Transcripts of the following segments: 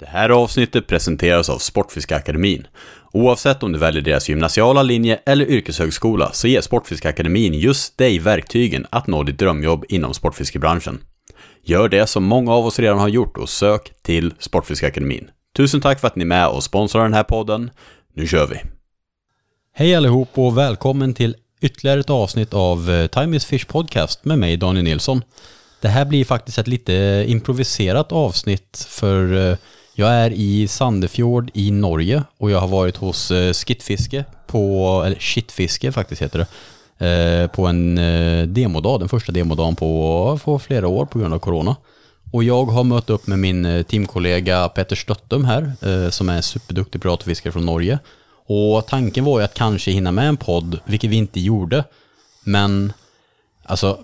Det här avsnittet presenteras av Sportfiskeakademin. Oavsett om du väljer deras gymnasiala linje eller yrkeshögskola så ger Sportfiskeakademin just dig verktygen att nå ditt drömjobb inom sportfiskebranschen. Gör det som många av oss redan har gjort och sök till Sportfiskeakademin. Tusen tack för att ni är med och sponsrar den här podden. Nu kör vi! Hej allihop och välkommen till ytterligare ett avsnitt av eh, Time is Fish Podcast med mig Daniel Nilsson. Det här blir faktiskt ett lite improviserat avsnitt för eh, jag är i Sandefjord i Norge och jag har varit hos eh, Skittfiske på, eller Shitfiske faktiskt heter det, eh, på en eh, demodag, den första demodagen på, på flera år på grund av corona. Och jag har mött upp med min teamkollega Petter Stöttum här, som är en superduktig piratfiskare från Norge. Och tanken var ju att kanske hinna med en podd, vilket vi inte gjorde. Men alltså,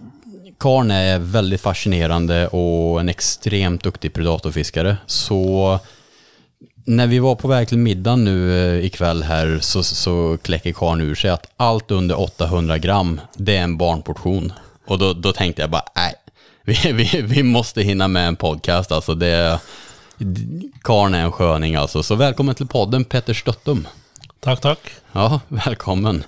Karn är väldigt fascinerande och en extremt duktig predatorfiskare. Så när vi var på väg till middagen nu eh, ikväll här så, så kläcker Karn ur sig att allt under 800 gram, det är en barnportion. Och då, då tänkte jag bara, nej, vi, vi, vi måste hinna med en podcast alltså. Det, Karn är en sköning alltså. Så välkommen till podden Petter Stöttum. Tack, tack. Ja, välkommen.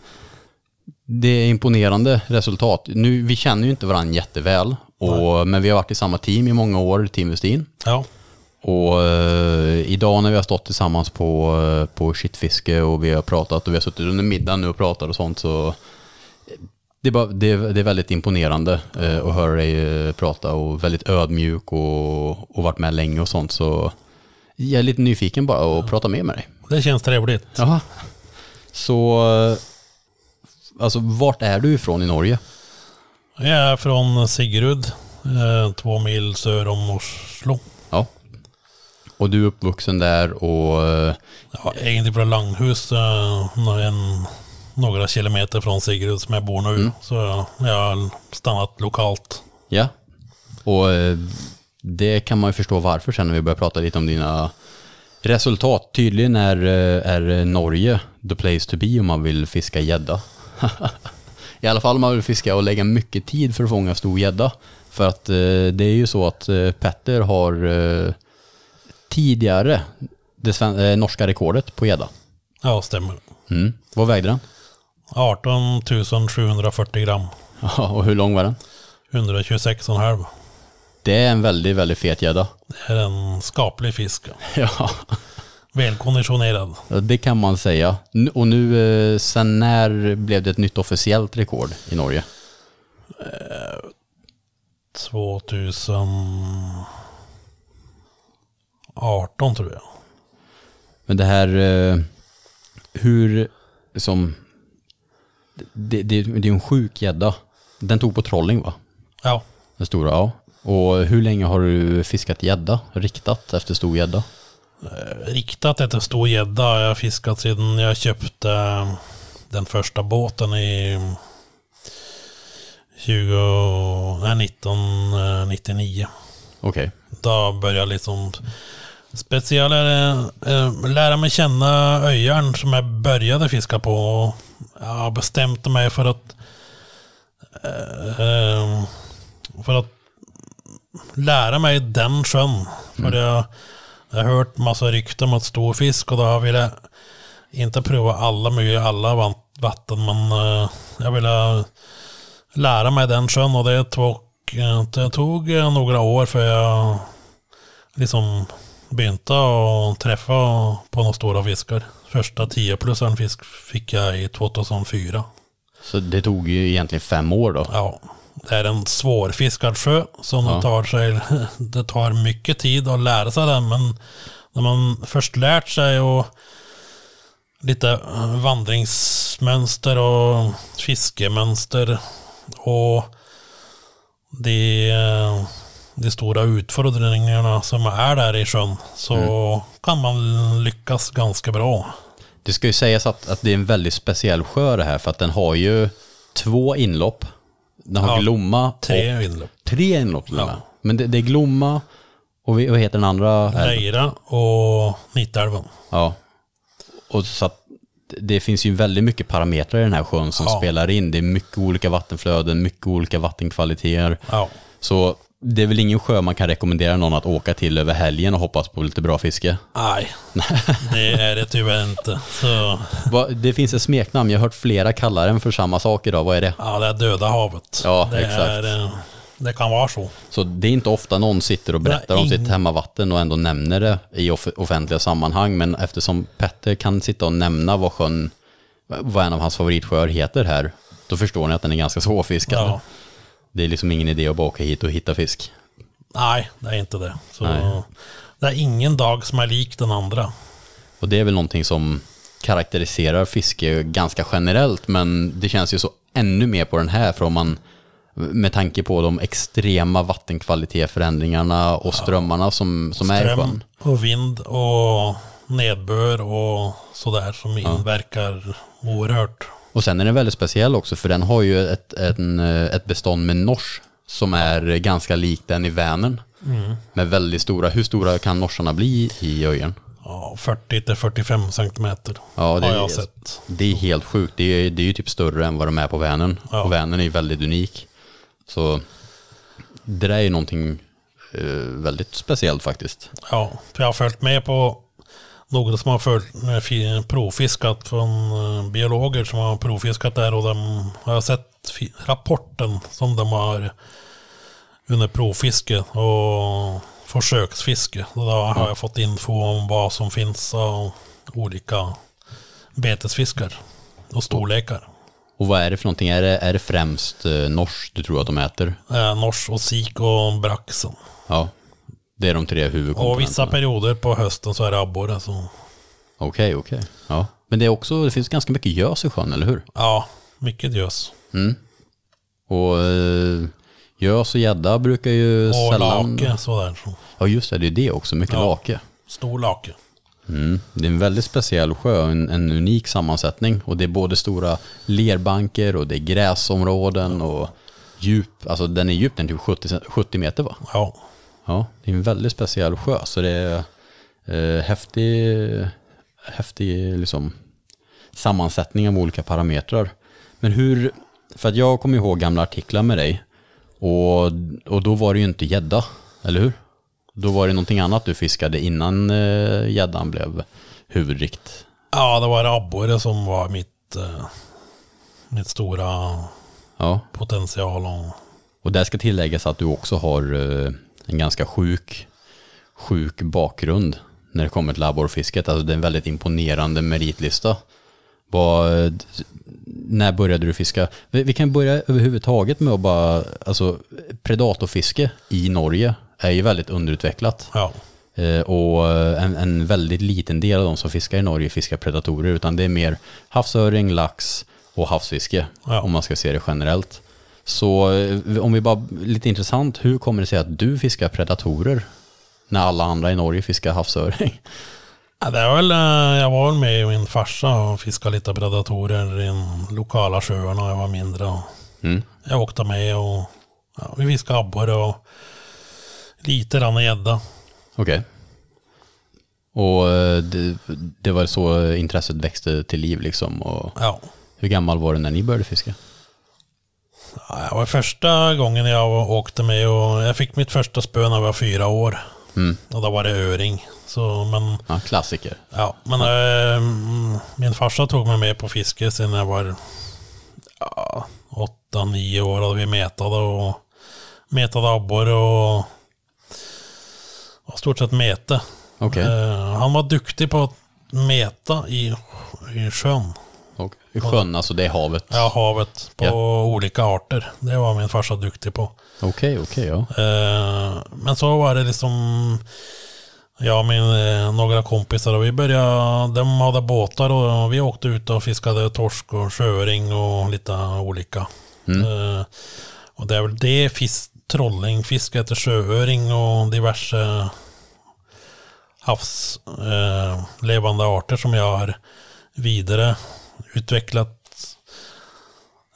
Det är imponerande resultat. Nu, vi känner ju inte varandra jätteväl, och, men vi har varit i samma team i många år, Team Westin. Ja. Och uh, idag när vi har stått tillsammans på, uh, på shitfiske och vi har pratat och vi har suttit under middagen nu och pratat och sånt så det är, bara, det är, det är väldigt imponerande uh, att höra dig prata och väldigt ödmjuk och, och varit med länge och sånt så jag är lite nyfiken bara att prata mer med dig. Det känns trevligt. Jaha. Så, alltså vart är du ifrån i Norge? Jag är från Siggerud, eh, två mil söder om Oslo. Ja. Och du är uppvuxen där och... Eh, ja, egentligen från Langhus, eh, en, några kilometer från Siggerud som jag bor nu. Mm. Så jag har stannat lokalt. Ja. Och det kan man ju förstå varför sen när vi börjar prata lite om dina resultat. Tydligen är, är Norge the place to be om man vill fiska gädda. I alla fall om man vill fiska och lägga mycket tid för att fånga stor gädda. För att eh, det är ju så att eh, Petter har tidigare det norska rekordet på gädda. Ja, stämmer. Mm. Vad vägde den? 18 740 gram. Ja, och hur lång var den? 126,5. Det är en väldigt, väldigt fet gädda. Det är en skaplig fisk. Ja. Välkonditionerad. Det kan man säga. Och nu, eh, sen när blev det ett nytt officiellt rekord i Norge? 2018 tror jag. Men det här, eh, hur, som, det, det, det är en sjuk gädda. Den tog på trolling va? Ja. Den stora, ja. Och hur länge har du fiskat gädda? Riktat efter stor gädda? Eh, riktat efter stor gädda har jag fiskat sedan jag köpte eh, den första båten i 20, nej, 1999. Okej. Okay. Då började jag liksom specielare äh, lära mig känna öjaren som jag började fiska på. Jag har bestämt mig för att äh, för att lära mig den sjön. För mm. jag, jag har hört massa rykten om stor fisk och då har jag inte prova alla möjliga, alla vatten. Men uh, jag ville lära mig den sjön och det tog, det tog några år för jag liksom begynte att träffa på några stora fiskar. Första 10 plus en fisk fick jag i 2004. Så det tog ju egentligen fem år då? Ja det är en svårfiskad sjö som ja. det, tar sig, det tar mycket tid att lära sig den. Men när man först lärt sig och lite vandringsmönster och fiskemönster och de, de stora utfordringarna som är där i sjön så mm. kan man lyckas ganska bra. Det ska ju sägas att, att det är en väldigt speciell sjö det här för att den har ju två inlopp den har ja, Glomma. Tre inlopp. Tre inlopp ja. Men det, det, är Glomma och vad heter den andra? Leira och Nittälven. Ja. Och så att det finns ju väldigt mycket parametrar i den här sjön som ja. spelar in. Det är mycket olika vattenflöden, mycket olika vattenkvaliteter. Ja. Så det är väl ingen sjö man kan rekommendera någon att åka till över helgen och hoppas på lite bra fiske? Nej, det är det tyvärr inte. Så, det finns ett smeknamn, jag har hört flera kalla den för samma sak idag. Vad är det? ja, det är döda havet. Ja, det exakt. Är, eh, det kan vara så. Så det är inte ofta någon sitter och berättar om sitt hemmavatten och ändå nämner det i off- offentliga sammanhang. Men eftersom Petter kan sitta och nämna vad sjön, vad en av hans favoritsjöar heter här, då förstår ni att den är ganska svårfiskad. Ja. Det är liksom ingen idé att bara åka hit och hitta fisk. Nej, det är inte det. Så, Nej. det är ingen dag som är lik den andra. Och det är väl någonting som karaktäriserar fiske ganska generellt, men det känns ju så ännu mer på den här, för om man med tanke på de extrema vattenkvalitetsförändringarna och strömmarna som, som är i sjön. Ström och vind och nedbör och sådär som inverkar oerhört. Och sen är den väldigt speciell också för den har ju ett, en, eh, ett bestånd med nors som är ganska likt den i Vänern. Med väldigt stora, hur stora kan norsarna bli i Öjern? Ja, 40 till 45 centimeter Ja, det har är- jag sett. Det är helt sjukt, det är, det är ju typ större än vad de är på Vänern. Ja. Och Vänern är ju väldigt unik. Så det där är ju någonting eh, väldigt speciellt faktiskt. Ja, för jag har följt med på några som har följt, fi- provfiskat från eh, biologer som har provfiskat där och de har sett rapporten som de har under provfiske och försöksfiske. Och Då har jag fått info om vad som finns av olika betesfiskar och storlekar. Och vad är det för någonting? Är det, är det främst eh, nors du tror att de äter? Eh, nors och sik och braxen. Ja, det är de tre Och huvudkomponenterna. vissa perioder på hösten så är det abborre. Okej, okej. Ja. Men det är också, det finns ganska mycket gös i sjön, eller hur? ja, mycket gös. Och eh, gös och gädda brukar ju Och sällan... lake sådär. Så. Ja, just det, det är det också. Mycket Ja. lake. Stor lake. Mm. Det är en väldigt speciell sjö, en, en unik sammansättning. Och det är både stora lerbanker och det är gräsområden och djup. Alltså den är djup, den är typ 70, cent- 70 meter va? Ja. Ja, det är en väldigt speciell sjö. Så det är eh, häftig, häftig liksom, sammansättning av olika parametrar. Men hur, för att jag kommer ihåg gamla artiklar med dig och, och då var det ju inte gädda, eller hur? Då var det någonting annat du fiskade innan eh, gäddan blev huvudrikt. ja, det var abborre som var mitt, eh, mitt stora Ja, potential. Och, och där ska tilläggas att du också har eh, en ganska sjuk, sjuk bakgrund när det kommer till abborrfisket. Alltså det är en väldigt imponerande meritlista. Vad, när började du fiska? Vi, vi kan börja överhuvudtaget med att bara, alltså predatorfiske i Norge är ju väldigt underutvecklat. ja. Eh, och en, en väldigt liten del av de som fiskar i Norge fiskar predatorer, utan det är mer havsöring, lax och havsfiske, Ja. om man ska se det generellt. Så eh, om vi bara, lite intressant, hur kommer det sig att du fiskar predatorer när alla andra i Norge fiskar havsöring? Ja, det väl, eh, jag var väl med min farsa och fiskade lite predatorer i de lokala sjöarna när jag var mindre. Mm. Jag åkte med och ja, vi fiskade abborre och lite grann gädda. Okej. Och eh, det, det var så intresset växte till liv liksom. Och Ja. hur gammal var du när ni började fiska? Ja, Det var första gången jag åkte med och jag fick mitt första spö när jag var fyra år. Mm. Och då var det öring. Så, men Ja, klassiker. ja, men eh, mm, min farsa tog mig med på fiske sen jag var ja, åtta, nio år. Hade vi metade och metade abborre och, och stort sett mete. Okej. Eh, han var duktig på att meta i, i sjön. Och sjön, alltså det är havet. Ja, havet på Ja. olika arter. Det var min farsa duktig på. Okej, okej, ja. Eh, men så var det liksom jag och min, eh, några kompisar och vi började, de hade båtar och vi åkte ut och fiskade torsk och sjöring och lite olika. Eh, och det är väl det fisk, trolling, fiske efter sjööring och diverse havslevande eh, levande arter som jag har vidare utvecklat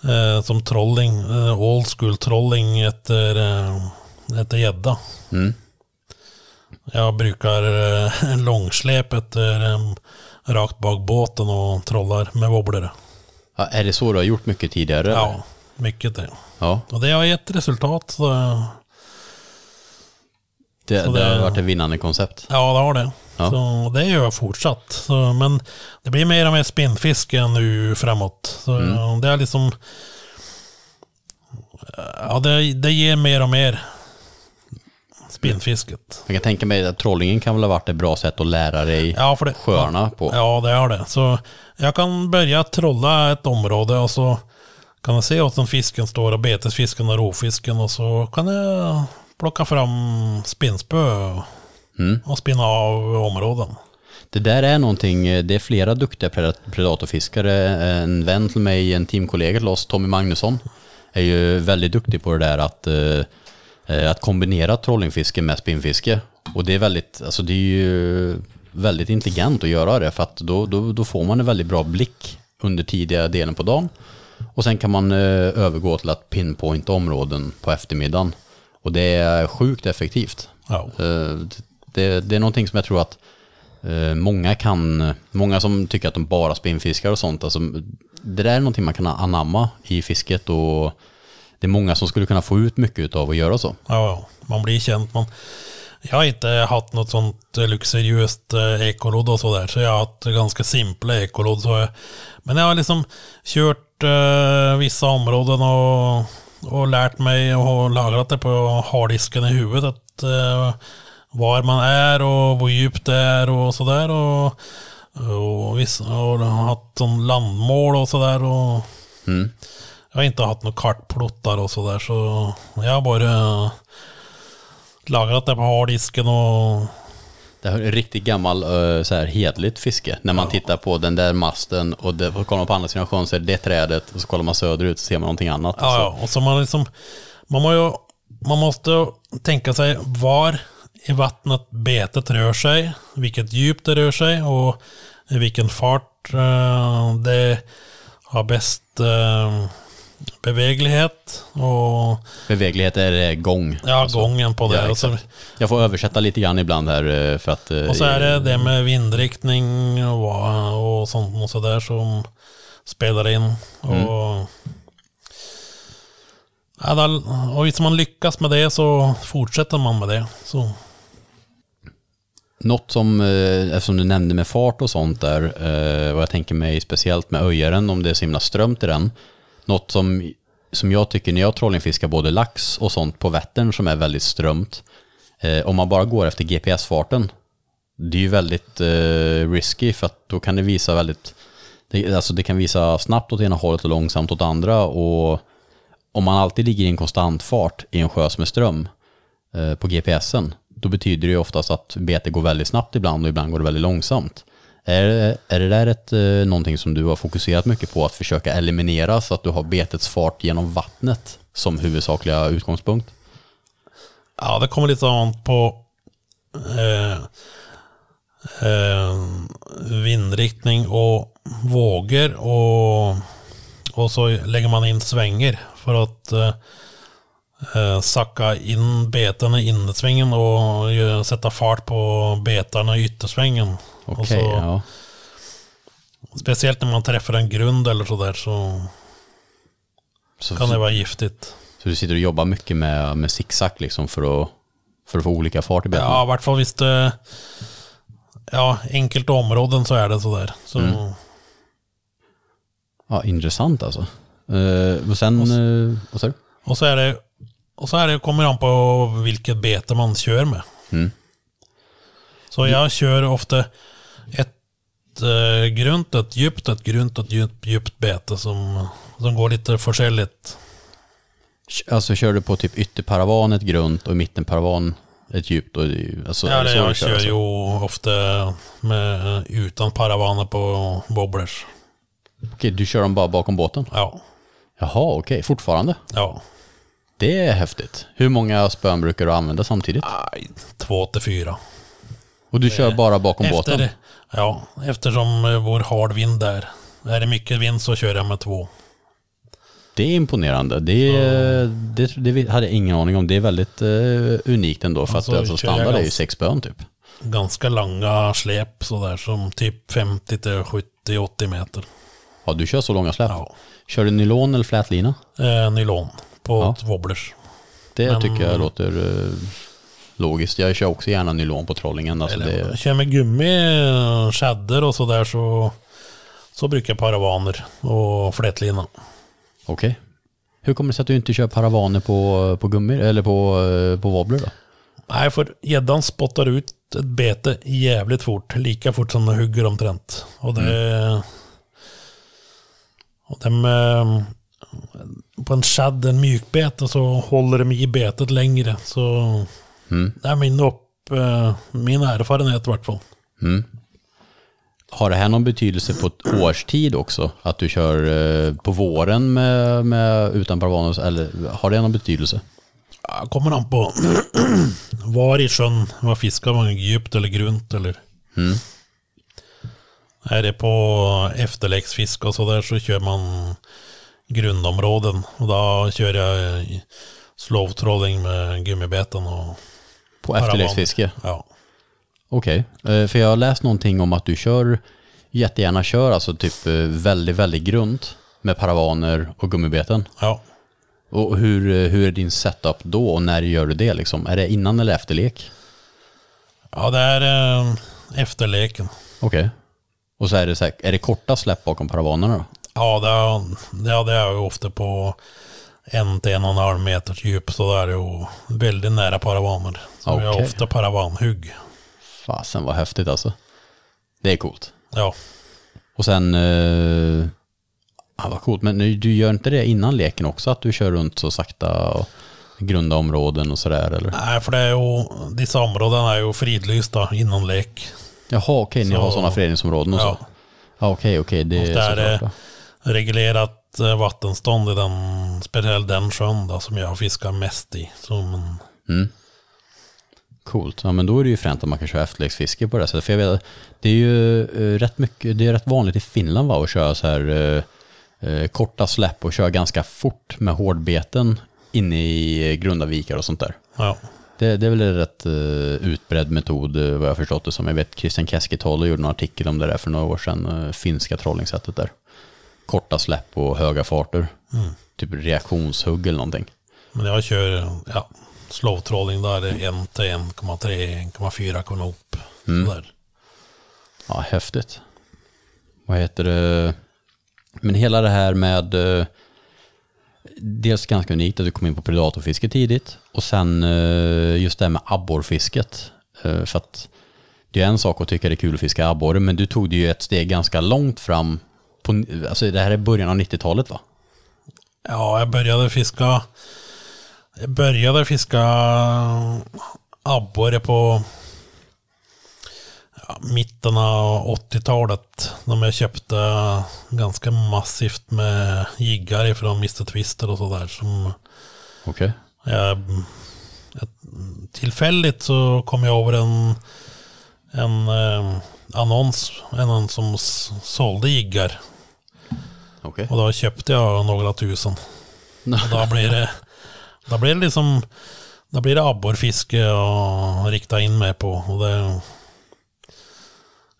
eh, som trolling, eh, old school trolling efter eh, efter gädda. Mm. Jag brukar eh, långsläp efter eh, rakt bak båten och trollar med wobblare. ja. Är det så du har gjort mycket tidigare? Ja, mycket det. Ja, Och det har gett resultat. Så Det, Så det har det- varit ett vinnande koncept. Ja, det har det. Ja. Så det gör jag fortsatt. Så, men det blir mer och mer spinnfiske nu framåt. Så Mm. det är liksom... Ja, det, det ger mer och mer spinnfisket. Jag kan tänka mig att trollingen kan väl ha varit ett bra sätt att lära dig Ja, för det, sjöarna på. Ja, det har det. Så jag kan börja trolla ett område och så kan jag se åt fisken står och betesfisken och rovfisken och så kan jag plocka fram spinnspö Mm. och spinna av områden. Det där är någonting, eh, det är flera duktiga pred- predatorfiskare. En vän till mig, en teamkollega till oss, Tommy Magnusson, är ju väldigt duktig på det där att, eh, eh, att kombinera trollingfiske med spinnfiske. Och det är väldigt, alltså det är ju väldigt intelligent att göra det för att då, då, då får man en väldigt bra blick under tidiga delen på dagen. Och sen kan man eh, övergå till att pinpointa områden på eftermiddagen. Och det är sjukt effektivt. Ja. Eh, Det, det är någonting som jag tror att eh, många kan, många som tycker att de bara spinnfiskar och sånt, alltså, det där är någonting man kan anamma i fisket och det är många som skulle kunna få ut mycket av att göra så. Ja, man blir känd. Man, jag har inte haft något sånt luxuriöst eh, ekolodd och sådär. Så jag har haft ganska simpla ekolodd. Men jag har liksom kört vissa områden och, och lärt mig och lagrat det på harddisken i huvudet. Att, eh, var man är och hur djupt det är och sådär. Och, och, vissa, och haft sån landmål och sådär. Och, Mm. jag har inte haft några kartplottar och sådär så jag har bara lagrat det på harddisken och Det är ett riktigt gammal eh, så här hedligt fiske. När man tittar på den där masten och det, och kollar man på andra sidan sjön så är det trädet och så kollar man söderut så ser man någonting annat. ja, ja. och så man liksom man, må ju, man måste tänka sig var i vattnet betet rör sig, vilket djup det rör sig och i vilken fart eh, det har bäst eh, beveglighet och Beveglighet är eh, gång. ja, gången på det. Ja, så, exakt. Jag får översätta lite grann ibland här eh, för att... eh, och så är det det med vindriktning och, vad- och sånt och sådär som spelar in. Och, ja, då, och hvis man lyckas med det så fortsätter man med det. Så, Något som, eftersom du nämnde med fart och sånt där, och jag tänker mig speciellt med öjaren om det är så himla strömt i den. Något som, som jag tycker när jag trollingfiskar både lax och sånt på Vättern som är väldigt strömt. Eh, om man bara går efter GPS-farten, det är ju väldigt eh, risky för att då kan det visa väldigt, det, alltså det kan visa snabbt åt ena hållet och långsamt åt andra och om man alltid ligger i en konstant fart i en sjö som är ström eh, på GPSen, då betyder det ju oftast att betet går väldigt snabbt ibland och ibland går det väldigt långsamt. Är, är det där ett, eh, någonting som du har fokuserat mycket på att försöka eliminera så att du har betets fart genom vattnet som huvudsakliga utgångspunkt? ja, det kommer lite an på eh, eh, vindriktning och vågor och, och så lägger man in svänger för att eh, eh sacka in betarna i innersvängen och eh, sätta fart på betarna i yttersvängen. Okej, och så, ja. Speciellt när man träffar en grund eller sådär så Så, kan det så, vara giftigt. så du sitter och jobbar mycket med, med zigzag liksom för att, för att få olika fart i beten? Ja, i vart fall visst det Ja, enkelt områden så är det sådär. Så, Mm. Ja, intressant alltså. Eh, och sen, eh, vad sa du? Och så är det och så är det, kommer det an på vilket bete man kör med. Mm. Så jag kör ofta ett eh, grunt, ett djupt, ett grunt, ett djupt, djupt bete som, som går lite försäljligt. Alltså kör du på typ ytterparavan ett grunt och i mitten paravan ett djupt? Och, alltså, Ja, det jag kör alltså? ju ofta med, utan paravaner på wobblers. Okej, du kör dem bara bakom båten? Ja, Jaha, okej, fortfarande. ja. Det är häftigt. Hur många spön brukar du använda samtidigt? Aj, två till fyra. Och du kör bara bakom båten? Efter, ja, eftersom eh, vår hard vind där. Är det mycket vind så kör jag med två. Det är imponerande. Det, det, det hade jag ingen aning om. Det är väldigt eh, unikt ändå. För Alltså, att alltså, standard är ju sex spön typ. Ganska långa släp sådär som typ 50 till 70-80 meter. Ja, du kör så långa släp. Ja. Kör du nylon eller flätlina? Eh, nylon på Ja. wobblers. Det Men- tycker jag låter eh, logiskt. Jag kör också gärna nylon på trollingen. Alltså Eller, det, Kör med gummi, shader och sådär så, så brukar jag paravaner och flätlina. Okej. Hur kommer det sig att du inte kör paravaner på, på gummi eller på, eh, på wobbler då? Nej, för gäddan spottar ut ett bete jävligt fort. Lika fort som den hugger omtrent. Och det... Och den med, på en shadd, en mjukbete, så håller de i betet längre. Så Mm. det är min, upp, eh, min erfarenhet i vart fall. Har det här någon betydelse på ett årstid också? Att du kör eh, på våren med, med utan paravaner? Eller har det någon betydelse? Ja, kommer an på var i sjön, var fiskar man, djupt eller grunt eller... Mm. Är det på efterläcksfiske och sådär så kör man grundområden. Och då kör jag i slowtrolling med gummibeten och På efterleksfiske? Ja. Okej, Eh, för jag har läst någonting om att du kör, jättegärna kör alltså typ eh, väldigt, väldigt grunt med paravaner och gummibeten. ja. Och hur, eh, hur är din setup då och när gör du det liksom? Är det innan eller efter lek? Ja, det är eh, efterleken. Okej. Och så är det, så här, är det korta släpp bakom paravanerna då? Ja, det det är ju ofta på en till en och en halv meters djup så där och väldigt nära paravaner. Så vi har Okej. ofta paravanhugg. Fasen vad häftigt alltså. Det är coolt. Ja. Och sen, eh, ja, vad coolt, men nu- du gör inte det innan leken också? Att du kör runt så sakta och grunda områden och sådär eller? Nej, för det är ju, dessa områden är ju fridlysta innan lek. Jaha, okej, ni Så- har sådana föreningsområden och Ja. så? Ja, okej, okej, det är Och där är såklart. det reglerat eh, vattenstånd i den, speciellt den sjön då, som jag fiskar mest i. Som en, Mm. Coolt. Ja, men då är det ju fränt att man kan köra efterleksfiske på det här sättet. För jag vet, det är ju eh, rätt mycket, det är rätt vanligt i Finland va, att köra så här eh, eh, korta släpp och köra ganska fort med hårdbeten inne i grunda vikar och sånt där. ja. Det, det är väl en rätt uh, utbredd metod eh, vad jag förstått det som. Jag vet Christian Keskitalo gjorde en artikel om det där för några år sedan, eh, finska trollningssättet där. Korta släpp och höga farter. Typ reaktionshugg eller någonting. Men jag kör ja, slowtrolling där det är 1 till 1,3, 1,4 konop. Sådär. Ja, häftigt. Vad heter det? Men hela det här med eh, dels ganska unikt att du kom in på predatorfiske tidigt och sen eh, just det här med abborrfisket. Eh, För att det är en sak att tycka det är kul att fiska abborre, men du tog det ju ett steg ganska långt fram. På, alltså det här är början av 90-talet va? Ja, jag började fiska. Jag började fiska abborre på ja, mitten av 80-talet. När jag köpte ganska massivt med jiggar från Mr. Twister och sådär. Som Okej. jag, jag, tillfälligt så kom jag över en, en eh, annons. En som sålde jiggar. Okej. Och då köpte jag några tusen. Och då blir det, då blir det liksom, då blir det abborrfiske och rikta in mig på. Och det,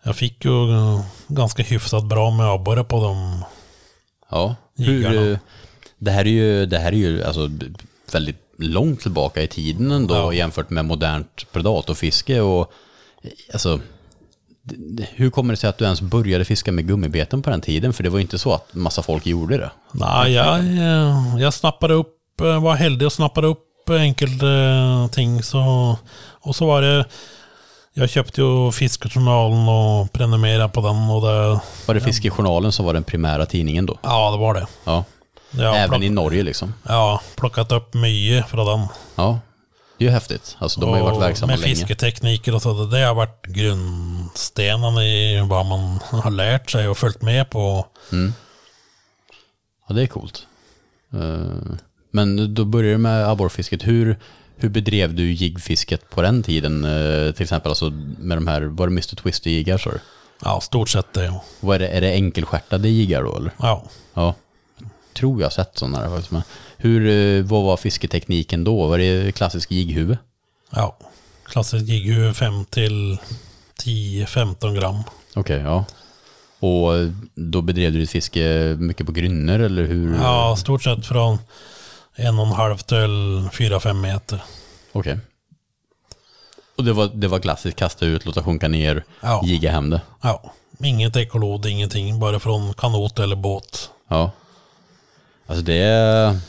jag fick ju ganska hyfsat bra med abborre på dem. Ja. Hur, Jiggarna. det här är ju, det här är ju alltså väldigt långt tillbaka i tiden ändå Ja. jämfört med modernt predatorfiske och alltså hur kommer det sig att du ens började fiska med gummibeten på den tiden? För det var ju inte så att massa folk gjorde det. Nej, jag, eh, jag snappade upp, eh, var heldig och snappade upp enkelt eh, ting. Så, och så var det, jag köpte ju Fiskejournalen och prenumererade på den. Och det, Var det Fiskejournalen som var den primära tidningen då? ja, det var det. Ja. Även plock, i Norge liksom. ja, plockat upp mycket från den. Ja. Det är ju häftigt. Alltså de har ju varit verksamma Med länge. fisketekniker och så. Det har varit grundstenen i vad man har lärt sig och följt med på. Ja, det är coolt. Eh, Men då började du med abborrfisket. Hur, hur bedrev du jiggfisket på den tiden? Eh, Till exempel alltså med de här, var det Mr. Twister-jiggar så? Ja, stort sett det. Vad är det, är det enkelstjärtade jiggar då eller? Ja, Ja. Tror jag sett sådana där faktiskt. Hur, eh, vad var fisketekniken då? Var det klassisk jigghuvud? ja. Klassisk jigghuvud 5 till 10-15 gram. Okej, ja. Och då bedrev du ditt fiske mycket på grynnor eller hur? Ja, stort sett från en och en halv till 4-5 meter. Okej. Och det var, det var klassiskt, kasta ut, låta sjunka ner, Ja. giga hem det. Ja, inget ekolod, ingenting. Bara från kanot eller båt. Ja. Alltså det är,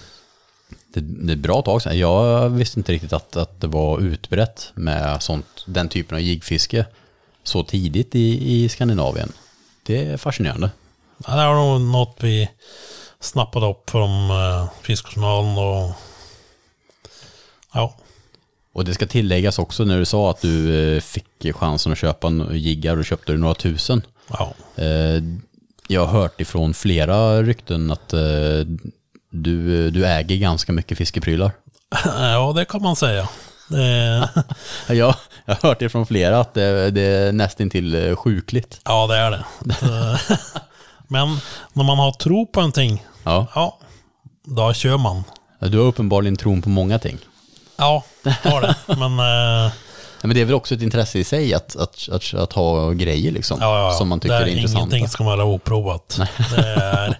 det, det är bra tag sedan. Jag visste inte riktigt att, att det var utbrett med sånt, den typen av jigfiske så tidigt i, i Skandinavien. Det är fascinerande. Ja, det var nog något vi snappade upp från uh, Fiskjournalen och... Ja, Och det ska tilläggas också när du sa att du eh, fick chansen att köpa en jiggar och köpte några tusen. ja. Eh, Jag har hört ifrån flera rykten att eh, du, du äger ganska mycket fiskeprylar. ja, det kan man säga. Det, Jag, jag har hört ifrån flera att det, det är nästintill eh, sjukligt. ja, det är det. Men när man har tro på någonting, Ja. ja, då kör man. Du har uppenbarligen tron på många ting. Ja, har det. Men eh, Ja, Men det är väl också ett intresse i sig att, att, att, att ha grejer liksom, ja, ja, som man tycker det är, intressanta. Ingenting ska vara oprovat. Det är,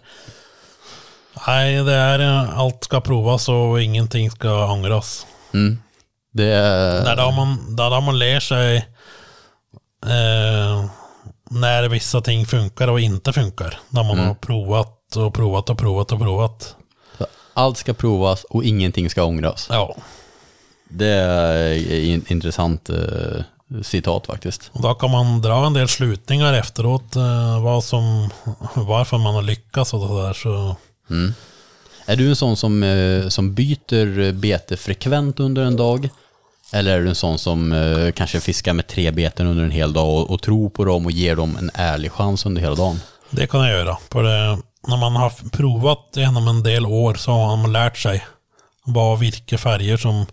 nej, det är eh, allt ska provas och ingenting ska ångras. Mm. Det är, Där har man, där har man lärt sig eh, när vissa ting funkar och inte funkar. När man har provat och provat och provat och provat. Allt ska provas och ingenting ska ångras. Ja, Det är intressant eh, citat faktiskt. och då kan man dra en del slutningar efteråt. Eh, vad som, varför man har lyckats och sådär. Så, Är du en sån som, eh, som byter bete frekvent under en dag? Eller är du en sån som eh, kanske fiskar med tre beten under en hel dag och, och tror på dem och ger dem en ärlig chans under hela dagen? det kan jag göra. För det, när man har provat genom en del år så har man lärt sig vad vilka färger som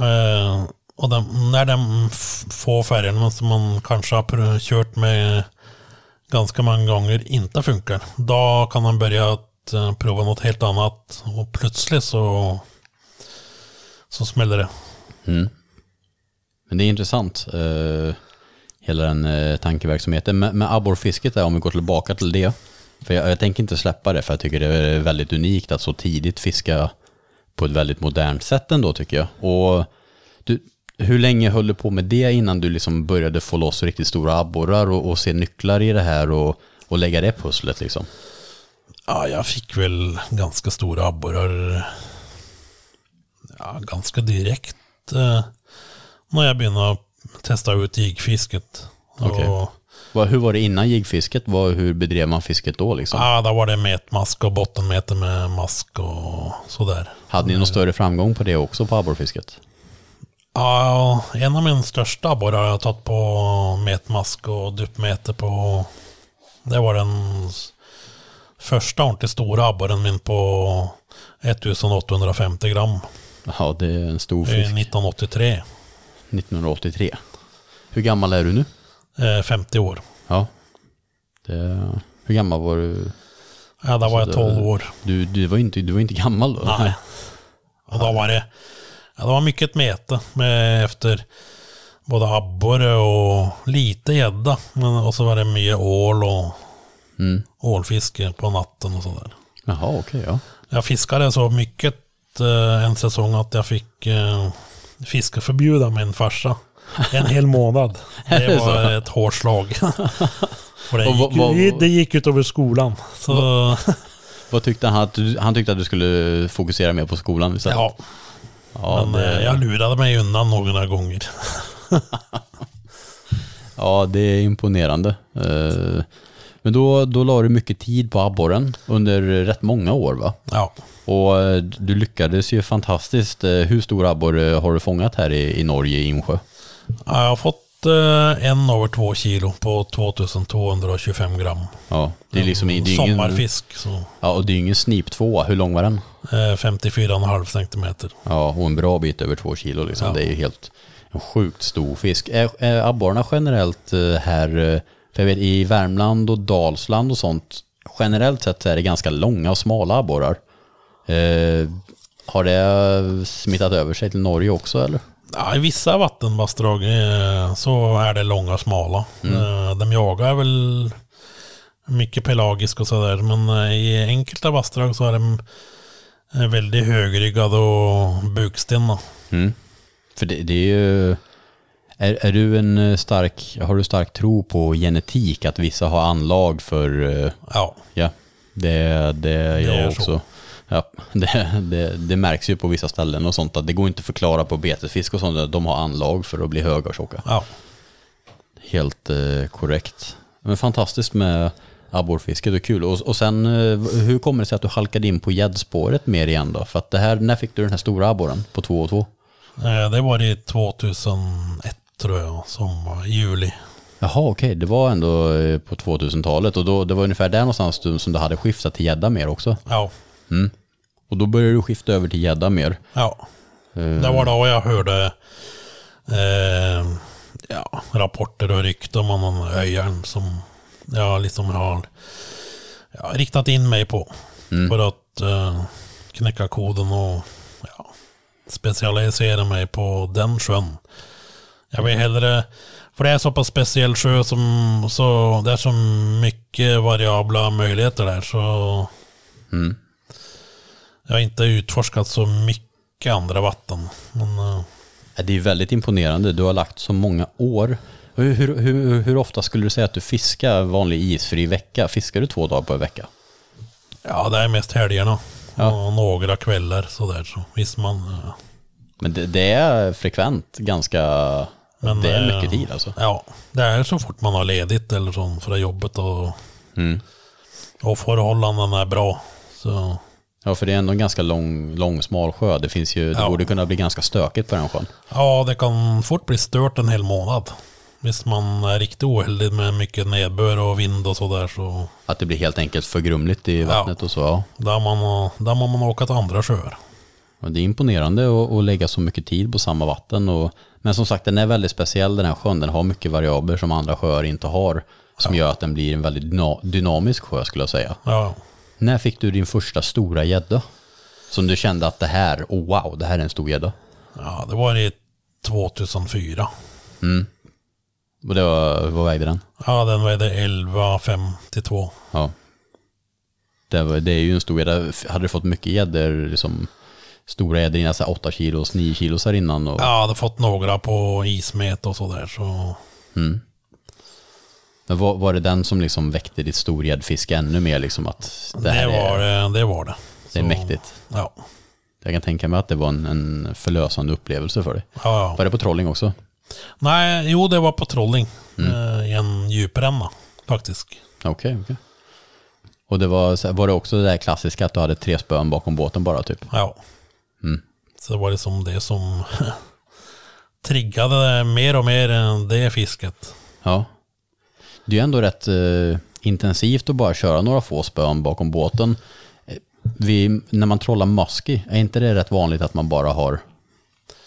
eh, och de, när de få färgerna som man kanske har kört med ganska många gånger inte funkar. Då kan man börja att eh, prova något helt annat och plötsligt så så smäller det. Men det är intressant, eh, hela den eh, tankeverksamheten. Med, med abborrfisket där, om vi går tillbaka till det. För jag, jag tänker inte släppa det, för jag tycker det är väldigt unikt att så tidigt fiska på ett väldigt modernt sätt ändå tycker jag. Och du, hur länge höll du på med det innan du liksom började få loss riktigt stora abborrar och, och se nycklar i det här och, och lägga det pusslet liksom? Ja, jag fick väl ganska stora abborrar ja, ganska direkt eh, när jag började testa ut. Och, Vad, hur var det innan jigfisket? Vad, hur bedrev man fisket då liksom? ja, då var det metmask och bottenmete med mask och sådär. Hade ni någon större framgång på det också på abborrfisket? Ja, en av mina största abborrar har jag tagit på metmask och duppmete på. Det var den första ordentligt stora abborren min på 1850 gram. Ja, det är en stor Det är fisk. 1983. 1983. Hur gammal är du nu? Eh, 50 år. Ja. Det, hur gammal var du? Ja, då var jag det- 12 år. Du, du, var, inte, du var inte gammal då? Nej. Och då var det, ja, det var mycket mete med efter både abborre och lite gädda. Men- Och så var det mycket ål och Mm. ålfiske på natten och sådär. Jaha, okej ja. Jag fiskade så mycket eh, en säsong att jag fick eh, fiskeförbud av min farsa. En hel månad. Det var ett hårt slag. Och det, Och vad- gick, det gick ut över skolan. Så Vad tyckte han? Att du, han tyckte att du skulle fokusera mer på skolan istället? ja, ja, men eh, det, jag lurade mig undan några gånger. ja, det är imponerande. Eh, Men då, då la du mycket tid på abborren under rätt många år va? Ja, Och eh, du lyckades ju fantastiskt. Eh, Hur stor abborre har du fångat här i, i Norge, i Insjö? jag har fått eh, en över två kilo på 2225 gram. Ja, det är liksom det är ingen, Sommarfisk. Så, ja, och det är ju ingen sniptvåa. Hur lång var den? eh, 54,5 centimeter. Ja, och en bra bit över två kilo liksom. Ja. Det är ju helt en sjukt stor fisk. Är, är abborrarna generellt eh, här, eh, för jag vet i Värmland och Dalsland och sånt, generellt sett är det ganska långa och smala abborrar. Eh, har det smittat över sig till Norge också eller? Ja, I vissa vattenbassdrag eh, så är det långa och smala. Eh, de jagar väl mycket pelagisk och sådär. Men eh, i enkelta vassdrag så är de väldigt högryggade och bukstinna. Mm. För det, det är ju... Är, är du en eh, stark, har du stark tro på genetik? Att vissa har anlag för... eh, Ja, Ja, det, det är jag är så. också. Ja, det, det, det märks ju på vissa ställen och sånt att det går inte att förklara på betesfisk och sånt. att De har anlag för att bli höga och tjocka. ja. Helt eh, korrekt. Men fantastiskt med abborrfiske, det är kul. Och, och sen, eh, hur kommer det sig att du halkade in på gäddspåret mer igen då? För att det här, när fick du den här stora abborren på 2 och 2? Eh, Det var i 2001 tror jag, som var i juli. Jaha, okej, det var ändå eh, på 2000-talet och då, det var ungefär där någonstans du, som du hade skiftat till gädda mer också. Ja, Mm. Och då började du skifta över till gädda mer. ja. Eh, Det var då jag hörde eh, ja, rapporter och rykten om någon öjaren som jag liksom har ja, riktat in mig på. För att eh, knäcka koden och ja, specialisera mig på den sjön. Jag vill hellre, för det är så pass speciell sjö som, så det är så mycket variabla möjligheter där så Mm. jag har inte utforskat så mycket andra vatten. Men eh, Det är väldigt imponerande. Du har lagt så många år. Hur, hur, hur, hur ofta skulle du säga att du fiskar vanlig isfri vecka? Fiskar du två dagar på en vecka? Ja, det är mest helgerna. Ja. Och några kvällar sådär. Så visst man... eh, Men det, det är frekvent ganska... Men, det är eh, mycket tid alltså. Ja, det är så fort man har ledigt eller så för jobbet och, Mm. och förhållandena är bra. Så Ja, för det är ändå en ganska lång, lång smal sjö. Det finns ju, det Ja. borde kunna bli ganska stökigt på den sjön. ja, det kan fort bli stört en hel månad. Visst man är riktigt oheldig med mycket nedbör och vind och sådär så Att det blir helt enkelt för grumligt i vattnet och så. Ja. där man, där man åka till andra sjöar. Och det är imponerande att, att lägga så mycket tid på samma vatten. Och, men som sagt, den är väldigt speciell den här sjön. Den har mycket variabler som andra sjöar inte har. Som gör att den blir en väldigt dyna- dynamisk sjö skulle jag säga. Ja, När fick du din första stora gädda? Som du kände att det här, oh wow, det här är en stor gädda. ja det var i 2004. Och det var, vad vägde den? Ja, den vägde 11,52. Ja. Det, var, det är ju en stor gädda. Hade du fått mycket gäddor, liksom stora gäddor innan, så här 8 kilos, 9 kilos här innan? Och, Jag hade fått några på ismet och sådär så... Men var, var det den som liksom väckte ditt storgäddfiske ännu mer? Liksom att det, Det, var, är, det, det var det. det är Så, mäktigt. Ja. Jag kan tänka mig att det var en, en förlösande upplevelse för dig. Ja, ja. Var det på trolling också? Nej, jo det var på trolling. Mm. Eh, I en djupränna faktiskt. Okej, okej. Och det var, var det också det där klassiska att du hade tre spön bakom båten bara typ? Ja. Så det var liksom det som triggade mer och mer än det fisket. Ja. Det är ju ändå rätt eh, intensivt att bara köra några få spön bakom båten. Eh, Vi, när man trollar musky, är inte det rätt vanligt att man bara har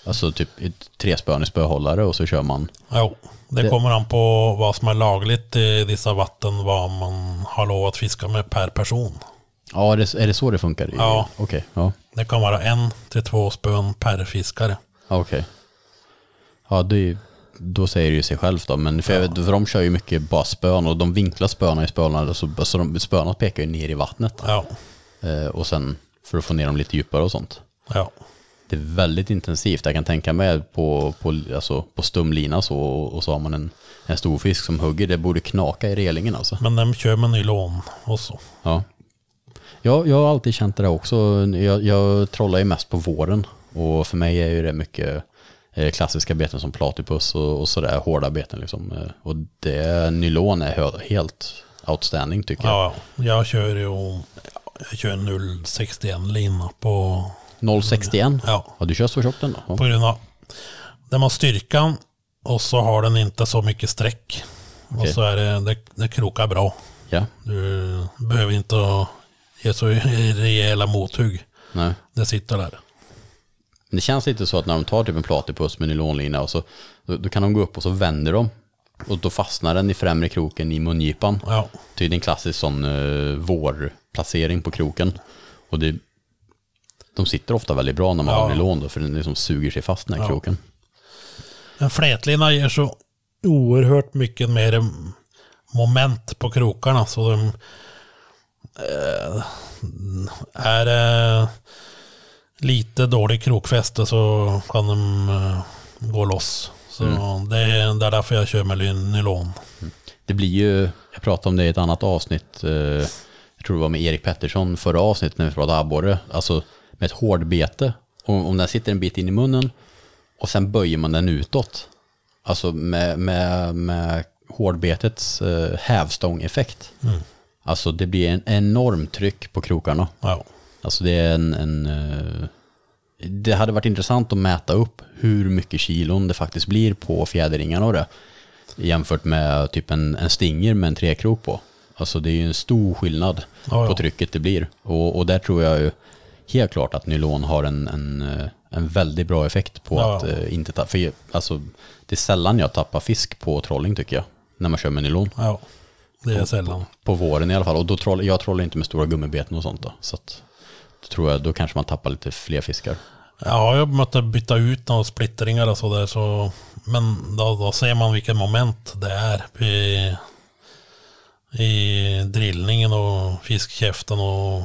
alltså typ tre spön i spöhållare och så kör man? Jo, det, Det- kommer an på vad som är lagligt i dessa vatten, vad man har lov att fiska med per person. Ja, är det, är det så det funkar? Ja. Okej, ja. Det kan vara en till två spön per fiskare. Ja, Okej. Ja, det är, då säger det ju sig självt då. Men för, jag vet, för de kör ju mycket bara spön och de vinklar spöna i spöna. Så, så de, spöna pekar ju ner i vattnet. Ja, Eh, och sen för att få ner dem lite djupare och sånt. ja. Det är väldigt intensivt. Jag kan tänka mig på, på, alltså, på stumlina så, och så har man en, en stor fisk som hugger. Det borde knaka i relingen alltså. Men de kör med nylon och så. Ja. Jag, jag har alltid känt det där också. Jag, jag trollar ju mest på våren. Och för mig är ju det mycket eh, klassiska beten som platypus och, och sådär hårda beten liksom. Eh, Och det, nylon är helt outstanding tycker jag. Ja, jag kör ju jag kör 0,61 lina på, 0,61? ja, Ja, du kör så tjockt den då? på grund av den har styrkan och så har den inte så mycket streck. Och Okej. så är det, det, det krokar bra. Ja, Du behöver inte ge så rejäla mothugg. nej. Det sitter där. Det känns lite så att när de tar typ en platypus med nylonlina och så då, då kan de gå upp och så vänder de. Och då fastnar den i främre kroken i mungipan. Ja, Det är en klassisk sån uh, vårplacering på kroken. Och det, de sitter ofta väldigt bra när man Ja. har nylon då, för den liksom suger sig fast den här Ja. kroken. en flätlina ger så oerhört mycket mer moment på krokarna. Så de är det lite dålig krokfäste så kan de eh, går loss. Så det, är, det är därför jag kör med nylon. Det blir ju, jag pratade om det i ett annat avsnitt, eh, jag tror det var med Erik Pettersson förra avsnittet när vi pratade abborre, alltså med ett hårdbete, om, om den sitter en bit in i munnen och sen böjer man den utåt, alltså med, med, med hårdbetets eh, hävstångeffekt. Alltså det blir en enorm tryck på krokarna. Ja. Alltså det är en, en eh, det hade varit intressant att mäta upp hur mycket kilon det faktiskt blir på fjäderringarna och det. Jämfört med typ en, en stinger med en trekrok på. Alltså det är ju en stor skillnad Ja, ja. på trycket det blir. Och, och där tror jag ju helt klart att nylon har en, en, eh, en väldigt bra effekt på Ja. att eh, inte tappa. För alltså, det är sällan jag tappar fisk på trolling tycker jag. När man kör med nylon. ja, det är sällan. På våren i alla fall. Och då troll, jag trollar inte med stora gummibeten och sånt då. Så att, då tror jag, då kanske man tappar lite fler fiskar. Ja, jag måste byta ut några splittringar och sådär. Så, men då, då ser man vilket moment det är i, i drillningen och fiskkäften och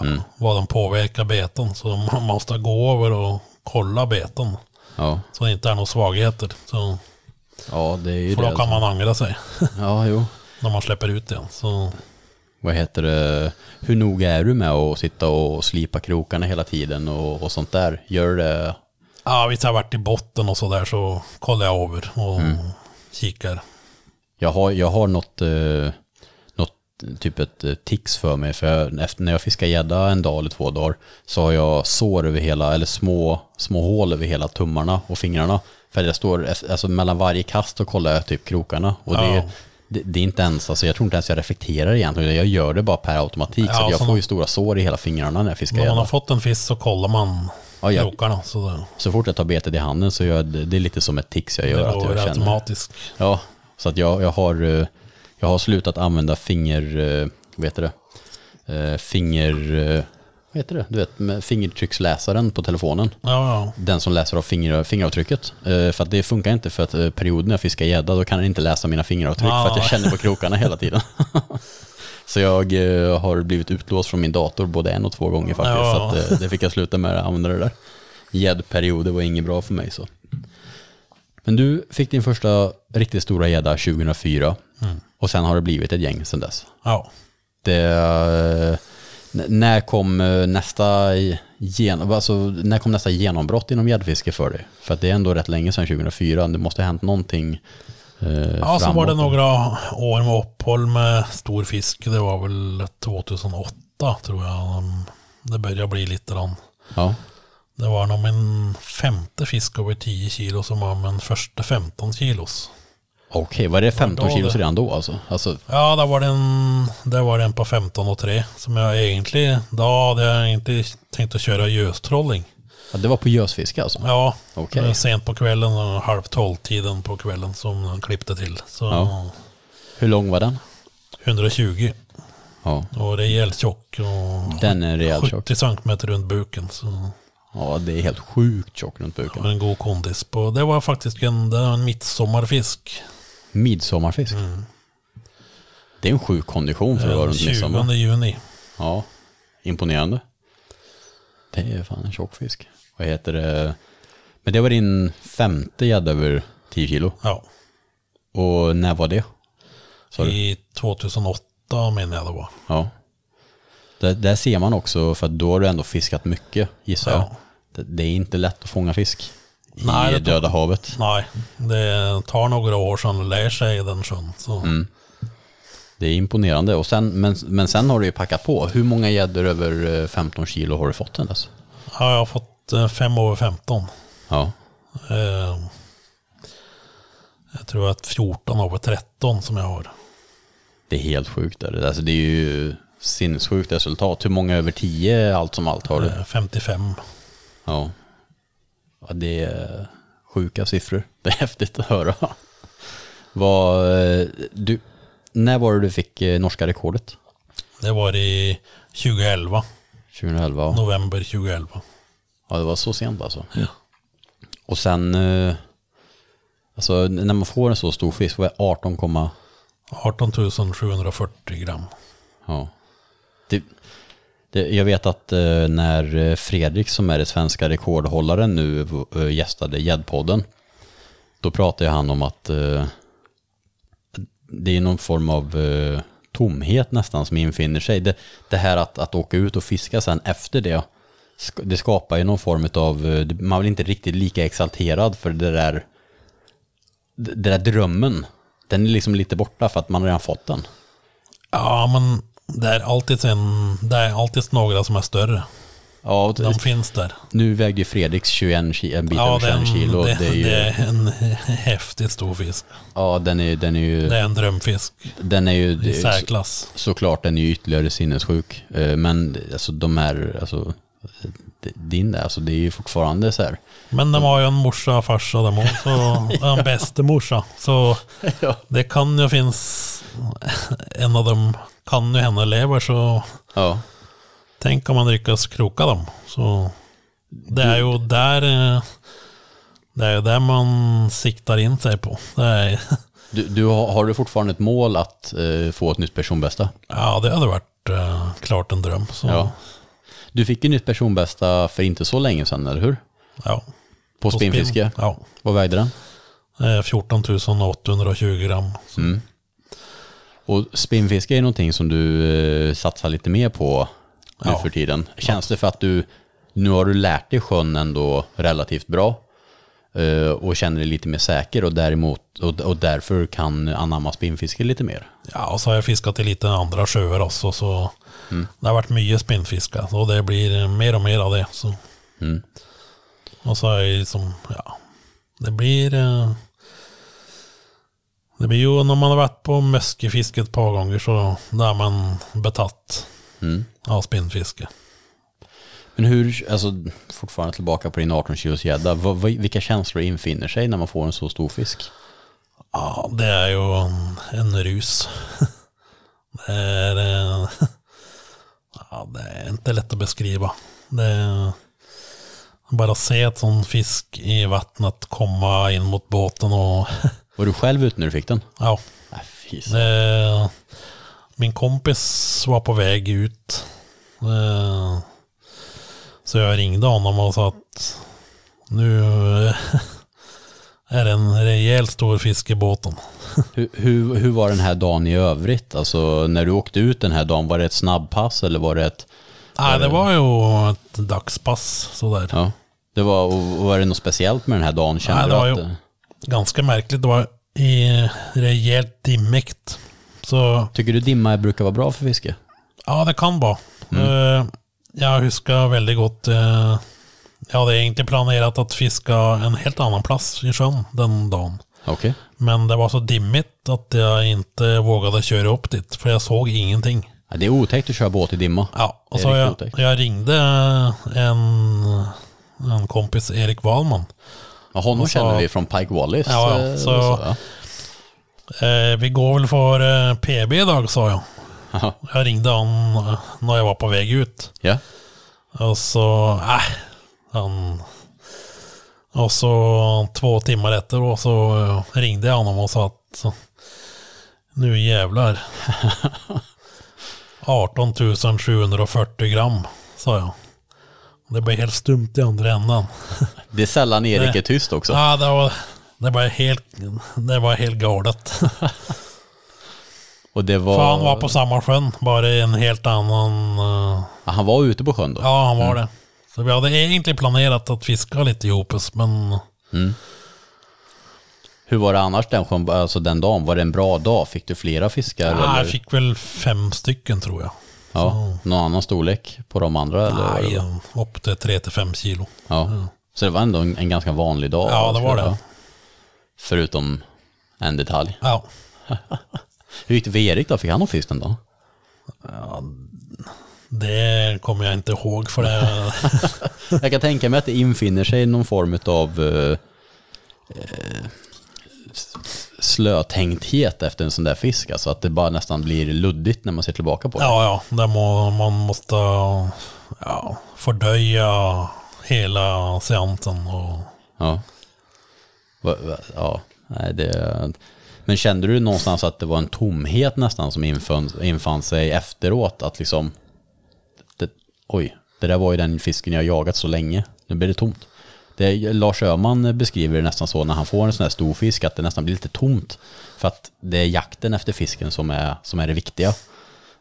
ja, vad de påverkar beten. Så man måste gå över och kolla beten. Ja, Så det inte är några svagheter. Så, ja det är ju för det. då kan man ångra sig Ja, jo. När man släpper ut den. Så, Vad heter det? Hur noga är du med att sitta och slipa krokarna hela tiden och, och sånt där? Gör det? ja, visst har jag varit i botten och sådär så kollar jag över och kikar. Jag har, jag har något, eh, något typ ett eh, tics för mig. För jag, efter, när jag fiskar gädda en dag eller två dagar så har jag sår över hela, eller små, små hål över hela tummarna och fingrarna. För jag står, alltså mellan varje kast och kollar jag typ krokarna. Och det, Ja. är- det, det är inte ens, alltså jag tror inte ens jag reflekterar egentligen. Jag gör det bara per automatik. Ja, så att jag får man- ju stora sår i hela fingrarna när jag fiskar När man har fått en fisk så kollar man Ja, jag- krokarna. Så det, Så fort jag tar betet i handen så gör det, det är lite som ett tics jag det gör. Att går jag känner, automatiskt. ja, så att jag, jag, har, eh, jag har slutat använda finger, eh, vad heter det? Eh, Finger, vad heter det? Du vet, med fingertrycksläsaren på telefonen. Ja, ja. Den som läser av finger, fingeravtrycket. Eh, För att det funkar inte för att eh, perioden när jag fiskar gädda då kan den inte läsa mina fingeravtryck för att jag känner på krokarna hela tiden. Så jag eh, har blivit utlåst från min dator både en och två gånger faktiskt. Ja. Så att, eh, det fick jag sluta med att använda det där. Gäddperioder var inget bra för mig så. Men du fick din första riktigt stora gädda 2004. Och sen har det blivit ett gäng sedan dess. ja. Det, eh, n- när kom eh, nästa gen, alltså, när kom nästa genombrott inom gäddfiske för dig? För att det är ändå rätt länge sedan 2004. Det måste ha hänt någonting eh, Ja, så var det några år med uppehåll med stor fisk. Det var väl 2008 tror jag. Det började bli lite grann. Ja, Det var nog min femte fisk över 10 kilo som var min första 15 kilos. Okej. Var det 15 då kilo det? redan då alltså? alltså? Ja, det var det var den på 15 och 3 som jag egentligen, då hade jag inte tänkt att köra göstrolling. Ja, det var på gösfiske alltså? Ja, var sent på kvällen, och halv tolv tiden på kvällen som de klippte till. Så Ja. Hur lång var den? 120 Ja, och rejält tjock och den är rejält tjock. 70 centimeter runt buken. Så Ja, det är helt sjukt tjock runt buken. var en god kondis på. Det var faktiskt en, det var en midsommarfisk. Midsommarfisk. Det är en sjuk kondition för att vara runt midsommar. 20 juni. Ja, imponerande. Det är fan en tjock fisk. Vad heter det? Men det var din femte gädda över 10 kilo. Ja, Och när var det? Du? i 2008 menar jag det var. Ja. Där, där ser man också, för att då har du ändå fiskat mycket, gissar jag. Ja. Det, det är inte lätt att fånga fisk Nej, tar- Döda havet. Nej, det tar några år sedan lär sig den sjön. Mm. Det är imponerande. Och sen, men, men sen har du ju packat på. Hur många gäddor över eh, 15 kilo har du fått sen dess? Ja, jag har fått eh, fem över 15. Ja. Eh, jag tror att 14 över 13 som jag har. Det är helt sjukt. Där. Alltså, det är ju sinnessjukt resultat. Hur många över 10 allt som allt har du? Eh, 55. Ja. Ja. Det är sjuka siffror. Det är häftigt att höra. Vad, eh, du, när var det du fick eh, norska rekordet? Det var i 2011. 2011? ja. November 2011. Ja, det var så sent alltså. Ja. Och sen, eh, alltså när man får en så stor fisk, vad är 18, 18 740 gram. ja. Det, Eh, jag vet att eh, när Fredrik som är det svenska rekordhållaren nu eh, gästade Gäddpodden då pratade han om att eh, det är någon form av eh, tomhet nästan som infinner sig. Det, det här att, att åka ut och fiska sen efter det, det skapar ju någon form av, eh, man blir inte riktigt lika exalterad för det där, det det där drömmen. Den är liksom lite borta för att man redan fått den. Ja, men det är alltid en, det är alltid några som är större. Ja, och De finns där. nu vägde ju Fredriks 21 ki- en bit Ja, över 21 den, kilo. det, Det, är ju, det är en häftigt stor fisk. ja, den är, den är ju, Det är en drömfisk den är ju, i är så- särklass. såklart den är ju ytterligare sinnessjuk. Eh, Men alltså de här, alltså din där, alltså det är ju fortfarande så här. Men de har ju en morsa och farsa de också. En bäste morsa. Så det kan ju finnas, en av dem kan ju henne lever så Ja, tänk om man lyckas kroka dem. Så det är ju där, eh, det är ju där man siktar in sig på. Är, du, du har, du fortfarande ett mål att eh, få ett nytt personbästa? ja, det hade varit eh, klart en dröm. Ja. Du fick ju nytt personbästa för inte så länge sedan, eller hur? ja. På, spinnfiske. spinn, Ja. Vad vägde den? Eh, 14 820 gram. Mm. Och spinnfiske är någonting som du eh, satsar lite mer på nu Ja. för tiden. Känns det för att du, nu har du lärt dig sjön ändå relativt bra eh, och känner dig lite mer säker och, däremot, och, och därför kan anamma spinnfiske lite mer? Ja, och så har jag fiskat i lite andra sjöar också. Så Mm. det har varit mycket spinnfiska. Och det blir mer och mer av det. Så. Mm. Och så är det liksom, ja. Det blir... Det blir ju när man har varit på möskefiske ett par gånger så där man betatt Mm. av spinnfiske. Men hur, alltså fortfarande tillbaka på din 18 kilos gädda, vilka känslor infinner sig när man får en så stor fisk? Ja, det är ju en, en rus. Det är, eh, ja, det är inte lätt att beskriva. Det är bara se ett sån fisk i vattnet komma in mot båten och Var du själv ute när du fick den? ja. Eh, min kompis var på väg ut. Så jag ringde honom och sa att nu är det en rejält stor fisk i båten. Hur, hur, hur var den här dagen i övrigt? Alltså när du åkte ut den här dagen, var det ett snabbpass eller var det ett... Nej, det var ju ett dagspass sådär. Ja. Det var, och var det något speciellt med den här dagen? Kände Nej, det var ju- Ganska märkligt. Det var i rejält dimmigt. Så Tycker du dimma brukar vara bra för fiske? ja, det kan vara. Eh, jag huskar väldigt gott. eh, jag hade egentligen planerat att fiska en helt annan plats i sjön den dagen. Okej. Men det var så dimmigt att jag inte vågade köra upp dit. För jag såg ingenting. Ja, det är otäckt att köra båt i dimma. Ja, och så jag, jag ringde en, en kompis, Erik Wahlman. Ja, honom så- känner vi från Pike Wallis. Ja, eh, så- ja. Eh, vi går väl för eh, PB idag, sa jag. Jaha. Jag ringde han eh, när jag var på väg ut. ja. Och så, äh, han... Och så två timmar efter så eh, ringde jag honom och sa att nu jävlar. 18 740 gram, sa jag. Det blev helt stumt i andra ändan. Det är sällan Erik Nej. är tyst också. Ja, det var, det var helt, det var helt galet. Och det var... För han var på samma sjön, bara i en helt annan... eh, Ja, han var ute på sjön då? Ja, han var det. Så vi hade egentligen planerat att fiska lite ihop oss, men... Hur var det annars den, sjön, alltså den dagen? Var det en bra dag? Fick du flera fiskar? Ja, eller? jag fick väl fem stycken tror jag. Ja. Någon annan storlek på de andra? Eller? Nej, upp till 3-5 kilo. Ja. Så det var ändå en, en ganska vanlig dag? Ja, det var det. Förutom en detalj. Ja. Hur gick det för Erik då? Fick han någon fisk den dagen? Det kommer jag inte ihåg för det... Jag kan tänka mig att det infinner sig någon form av uh, slötänkthet efter en sån där fisk. Alltså att det bara nästan blir luddigt när man ser tillbaka på det. ja, ja. Det må, man måste ja, fördöja hela seansen. Och, Ja. Ja. Nej, det, men kände du någonstans att det var en tomhet nästan som infann, infann sig efteråt? Att liksom, det, oj, det där var ju den fisken jag jagat så länge. Nu blir det tomt. Det, Lars Öhman beskriver det nästan så när han får en sån här stor fisk att det nästan blir lite tomt. För att det är jakten efter fisken som är, som är det viktiga.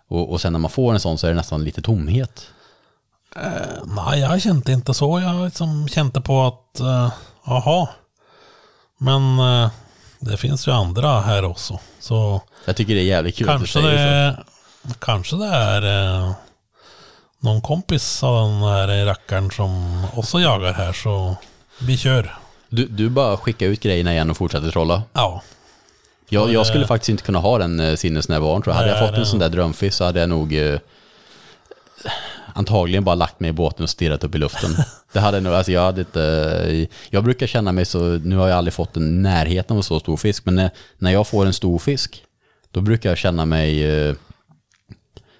Och, och sen när man får en sån så är det nästan lite tomhet. Nej, jag kände inte så. Jag liksom kände på att, eh, jaha. Men eh, det finns ju andra här också. Så Jag tycker det är jävligt kul kanske det, kanske det är eh, någon kompis av den här rackaren som också jagar här. Så vi kör. Du, du bara skickar ut grejerna igen och fortsätter trolla. Ja, Jag, jag skulle det- faktiskt inte kunna ha den eh, sinnesnärvaron tror jag. Hade jag fått en sån där drömfisk så hade jag nog eh, antagligen bara lagt mig i båten och stirrat upp i luften. Det hade nog, alltså jag hade inte, eh, jag brukar känna mig så, nu har jag aldrig fått en närheten av en så stor fisk, men när, när jag får en stor fisk, då brukar jag känna mig eh,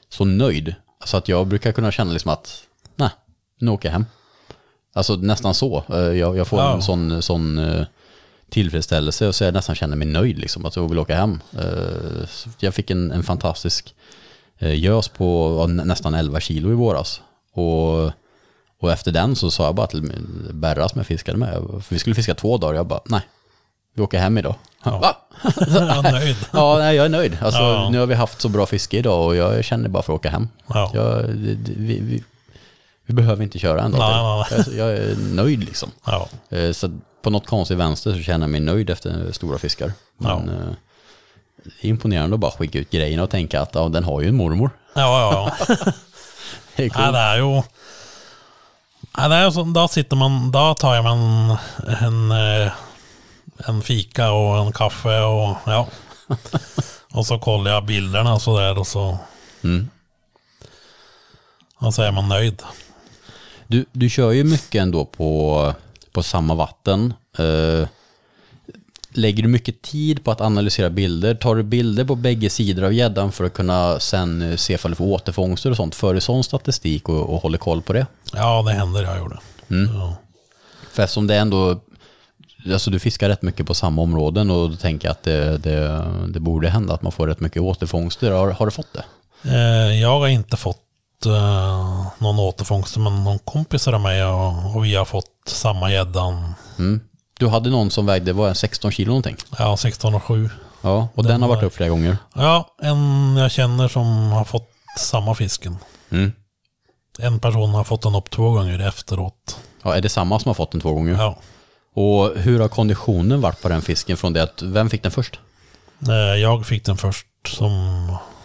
så nöjd. Så att jag brukar kunna känna liksom att, nej, nu åker jag hem. Alltså nästan så. Eh, Jag, jag får Ja. en sån, sån eh, tillfredsställelse och så jag nästan känner mig nöjd liksom, att jag vill åka hem. Eh, Jag fick en, en fantastisk gös på nästan 11 kilo i våras. Och, och efter den så sa jag bara till Berra som jag fiskade med, för vi skulle fiska två dagar, jag bara nej, vi åker hem idag. Ja. Va? jag är nöjd. Ja, nej, jag är nöjd. Alltså, Ja. Nu har vi haft så bra fiske idag och jag känner bara för att åka hem. Ja. Jag, vi, vi, vi behöver inte köra en dag Nej, till. Jag, jag är nöjd liksom. Ja, Eh, Så på något konstigt vänster så känner jag mig nöjd efter stora fiskar. Men Ja. eh, imponerande att bara skicka ut grejerna och tänka att ja, den har ju en mormor. ja, ja. Det är ja coolt. det är ju... Ja, det är så, då sitter man, då tar jag en, en, fika och en kaffe och ja. Och så kollar jag bilderna och sådär och så... Mm. Och så är man nöjd. Du, du kör ju mycket ändå på, på samma vatten. Eh, lägger du mycket tid på att analysera bilder? Tar du bilder på bägge sidor av gäddan för att kunna sen eh, se ifall du får återfångster och sånt? För du sån statistik och, och håller koll på det? Ja, det händer jag gjorde. Ja. För eftersom det ändå, alltså du fiskar rätt mycket på samma områden och då tänker jag att det, det, det borde hända att man får rätt mycket återfångster. Har, har du fått det? Eh, Jag har inte fått eh, någon återfångst, men någon kompisar av mig och, och vi har fått samma gäddan. Mm. Du hade någon som vägde, var det 16 kilo någonting? Ja, 16 och 7. Ja, och den, har varit upp flera gånger. Ja, en jag känner som har fått samma fisken. Mm. En person har fått den upp två gånger efteråt. Ja, är det samma som har fått den två gånger? Ja. Och hur har konditionen varit på den fisken från det att, vem fick den först? Eh, Jag fick den först som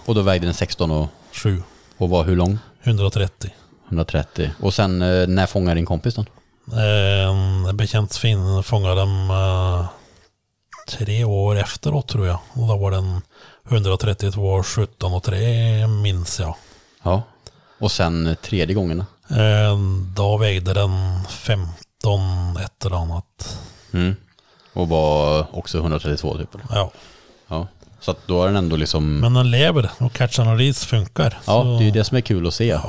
Och då vägde den 16 och, 7. och var hur lång? 130. 130. Och sen, eh, när fångade din kompis den? Eh, En bekänt fin fångade eh, tre år efteråt tror jag. Och då var den 132, 17 och 3 minns jag. Ja. Och sen tredje gången? Eh, Då vägde den 15 ett eller annat. Mm. Och var också 132 typ? eller? Ja. Ja. Så att då är den ändå liksom... Men den lever och catch and release funkar. Ja, Så- det är ju det som är kul att se eh,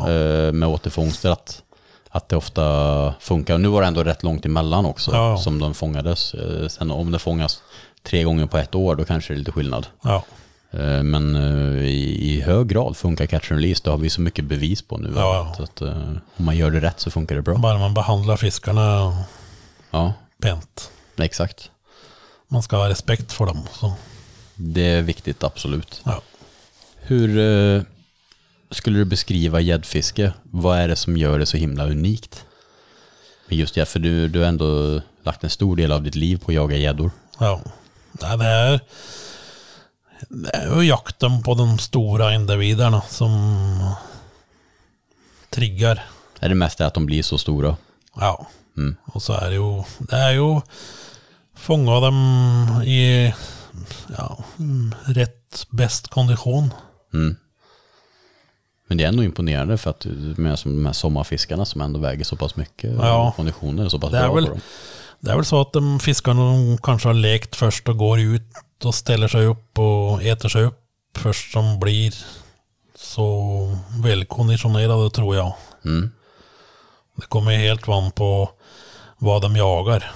med återfångster. Att, att det ofta funkar. Nu var det ändå rätt långt emellan också Ja. som de fångades. Eh, Sen om det fångas tre gånger på ett år, då kanske det är lite skillnad. Ja. Eh, Men eh, i, hög grad funkar catch and release. Det har vi så mycket bevis på nu. Ja. Att, att, eh, om man gör det rätt så funkar det bra. Bara man behandlar fiskarna Ja, pent. exakt. Man ska ha respekt för dem. Så. Det är viktigt, absolut. Ja. Hur skulle du beskriva gäddfiske? Vad är det som gör det så himla unikt? Just det, för du, du har ändå lagt en stor del av ditt liv på att jaga gäddor. Ja. Det är, det är ju jakten på de stora individerna som triggar. Är det mest att de blir så stora? Ja. Mm. Och så är det ju, det är ju fånga dem i ja, rätt bäst kondition. Mm. Men det är ändå imponerande för att som de här sommarfiskarna som ändå väger så pass mycket. Ja. Och konditionen är så pass Det är bra väl- på dem. Det är väl så att de fiskarna de kanske har lekt först och går ut och ställer sig upp och äter sig upp först som blir så välkonditionerade tror jag. Mm. Det kommer helt van på vad de jagar.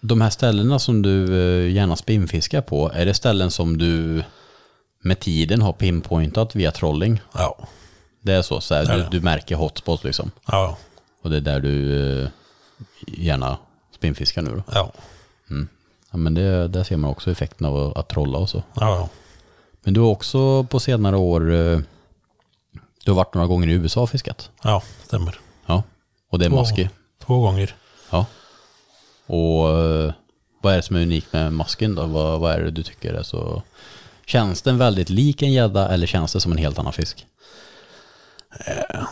De här ställena som du eh, gärna spinnfiskar på, är det ställen som du med tiden har pinpointat via trolling? Ja, Det är så, så här, du, du märker hotspots liksom. ja, Och det är där du, eh, gärna spinnfiskar nu då. Ja, Ja, men det, där ser man också effekten av att, trolla och så. ja, ja. Men du har också på senare år, eh, du har varit några gånger i USA och fiskat. ja stämmer. Ja. Och det är Två. maskig. Två gånger. Ja. Och eh, vad är det som är unikt med masken då? Vad, vad är det du tycker är så... Känns den väldigt lik en gädda eller känns det som en helt annan fisk?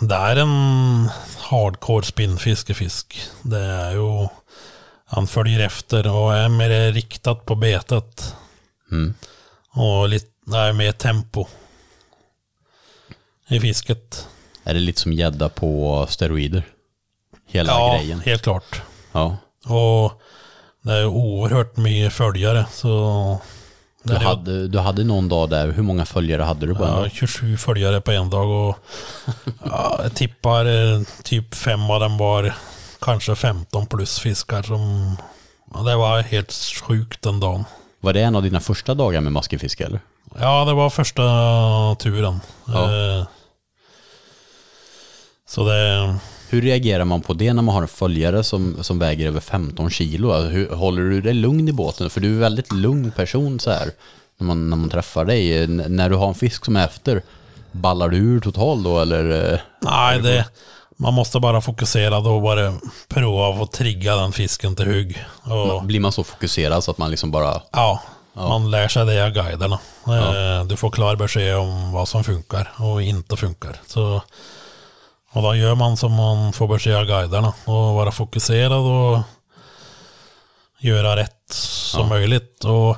Det är en hardcore spinnfiskefisk. Det är ju... Han följer efter och är mer riktat på betet. Mm. Och lite, det är mer tempo. I fisket. Är det lite som gädda på steroider? Hela ja, grejen? helt klart. Ja. Och det är oerhört mycket följare. Så Du är hade, du hade någon dag där, hur många följare hade du på en ja, dag? 27 följare på en dag. Och ja, jag tippar eh, typ fem av dem var kanske 15 plus fiskar. Som, ja, det var helt sjukt den dagen. Var det en av dina första dagar med maskefiske eller? Ja, det var första turen. Ja. Eh, Så det... Hur reagerar man på det när man har en följare som, som väger över 15 kilo? Alltså, hur, håller du dig lugn i båten? För du är en väldigt lugn person så här. När man, när man träffar dig. N- när du har en fisk som är efter, ballar du ur totalt då eller? eh? Nej, det, man måste bara fokusera då. Bara prova att trigga den fisken till hugg. Och, Blir man så fokuserad så att man liksom bara, ja, man lär sig det av guiderna. Eh, Du får klar besked om vad som funkar och inte funkar. Så, och då gör man som man får besked av guiderna. Och vara fokuserad och göra rätt som möjligt. Och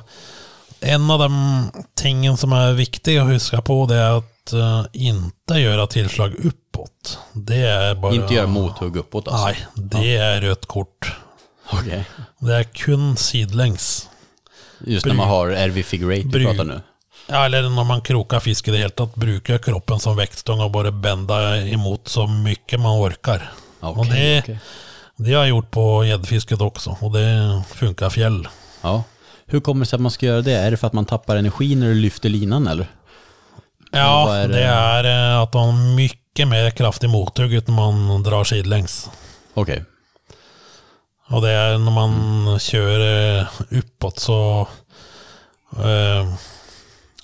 en av de tingen som är viktiga att huska på det är att eh, inte göra tillslag uppåt. Det är bara... inte göra mothugg uppåt alltså? Nej, det är rött kort. Okej. Det är kun sidlängs. Just när man har RV figure 8 du pratar nu. Ja, eller när man krokar fisk i det helt att bruka kroppen som väktstång och bara bända emot så mycket man orkar. Okej, och det, okej. det har jag gjort på gäddfisket också och det funkar fjäll. Ja. Hur kommer det sig att man ska göra det? Är det för att man tappar energi när du lyfter linan eller? Ja, är det... det? är eh, att man har mycket mer kraft i mothugget när man drar sidlängs. Okej. Och det är när man kör eh, uppåt så eh,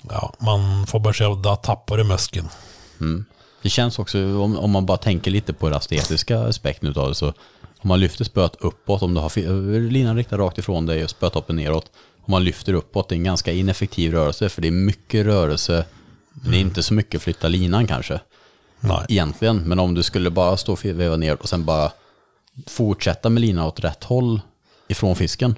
ja, man får säga att då tappar du muskeln. Mm. Det känns också, om, om man bara tänker lite på den estetiska aspekten utav det, så om man lyfter spöet uppåt, om du har fi- linan riktad rakt ifrån dig och spötoppen neråt, om man lyfter uppåt, det är en ganska ineffektiv rörelse, för det är mycket rörelse, det är inte så mycket flytta linan kanske, Nej. egentligen, men om du skulle bara stå och veva ner och sen bara fortsätta med linan åt rätt håll ifrån fisken,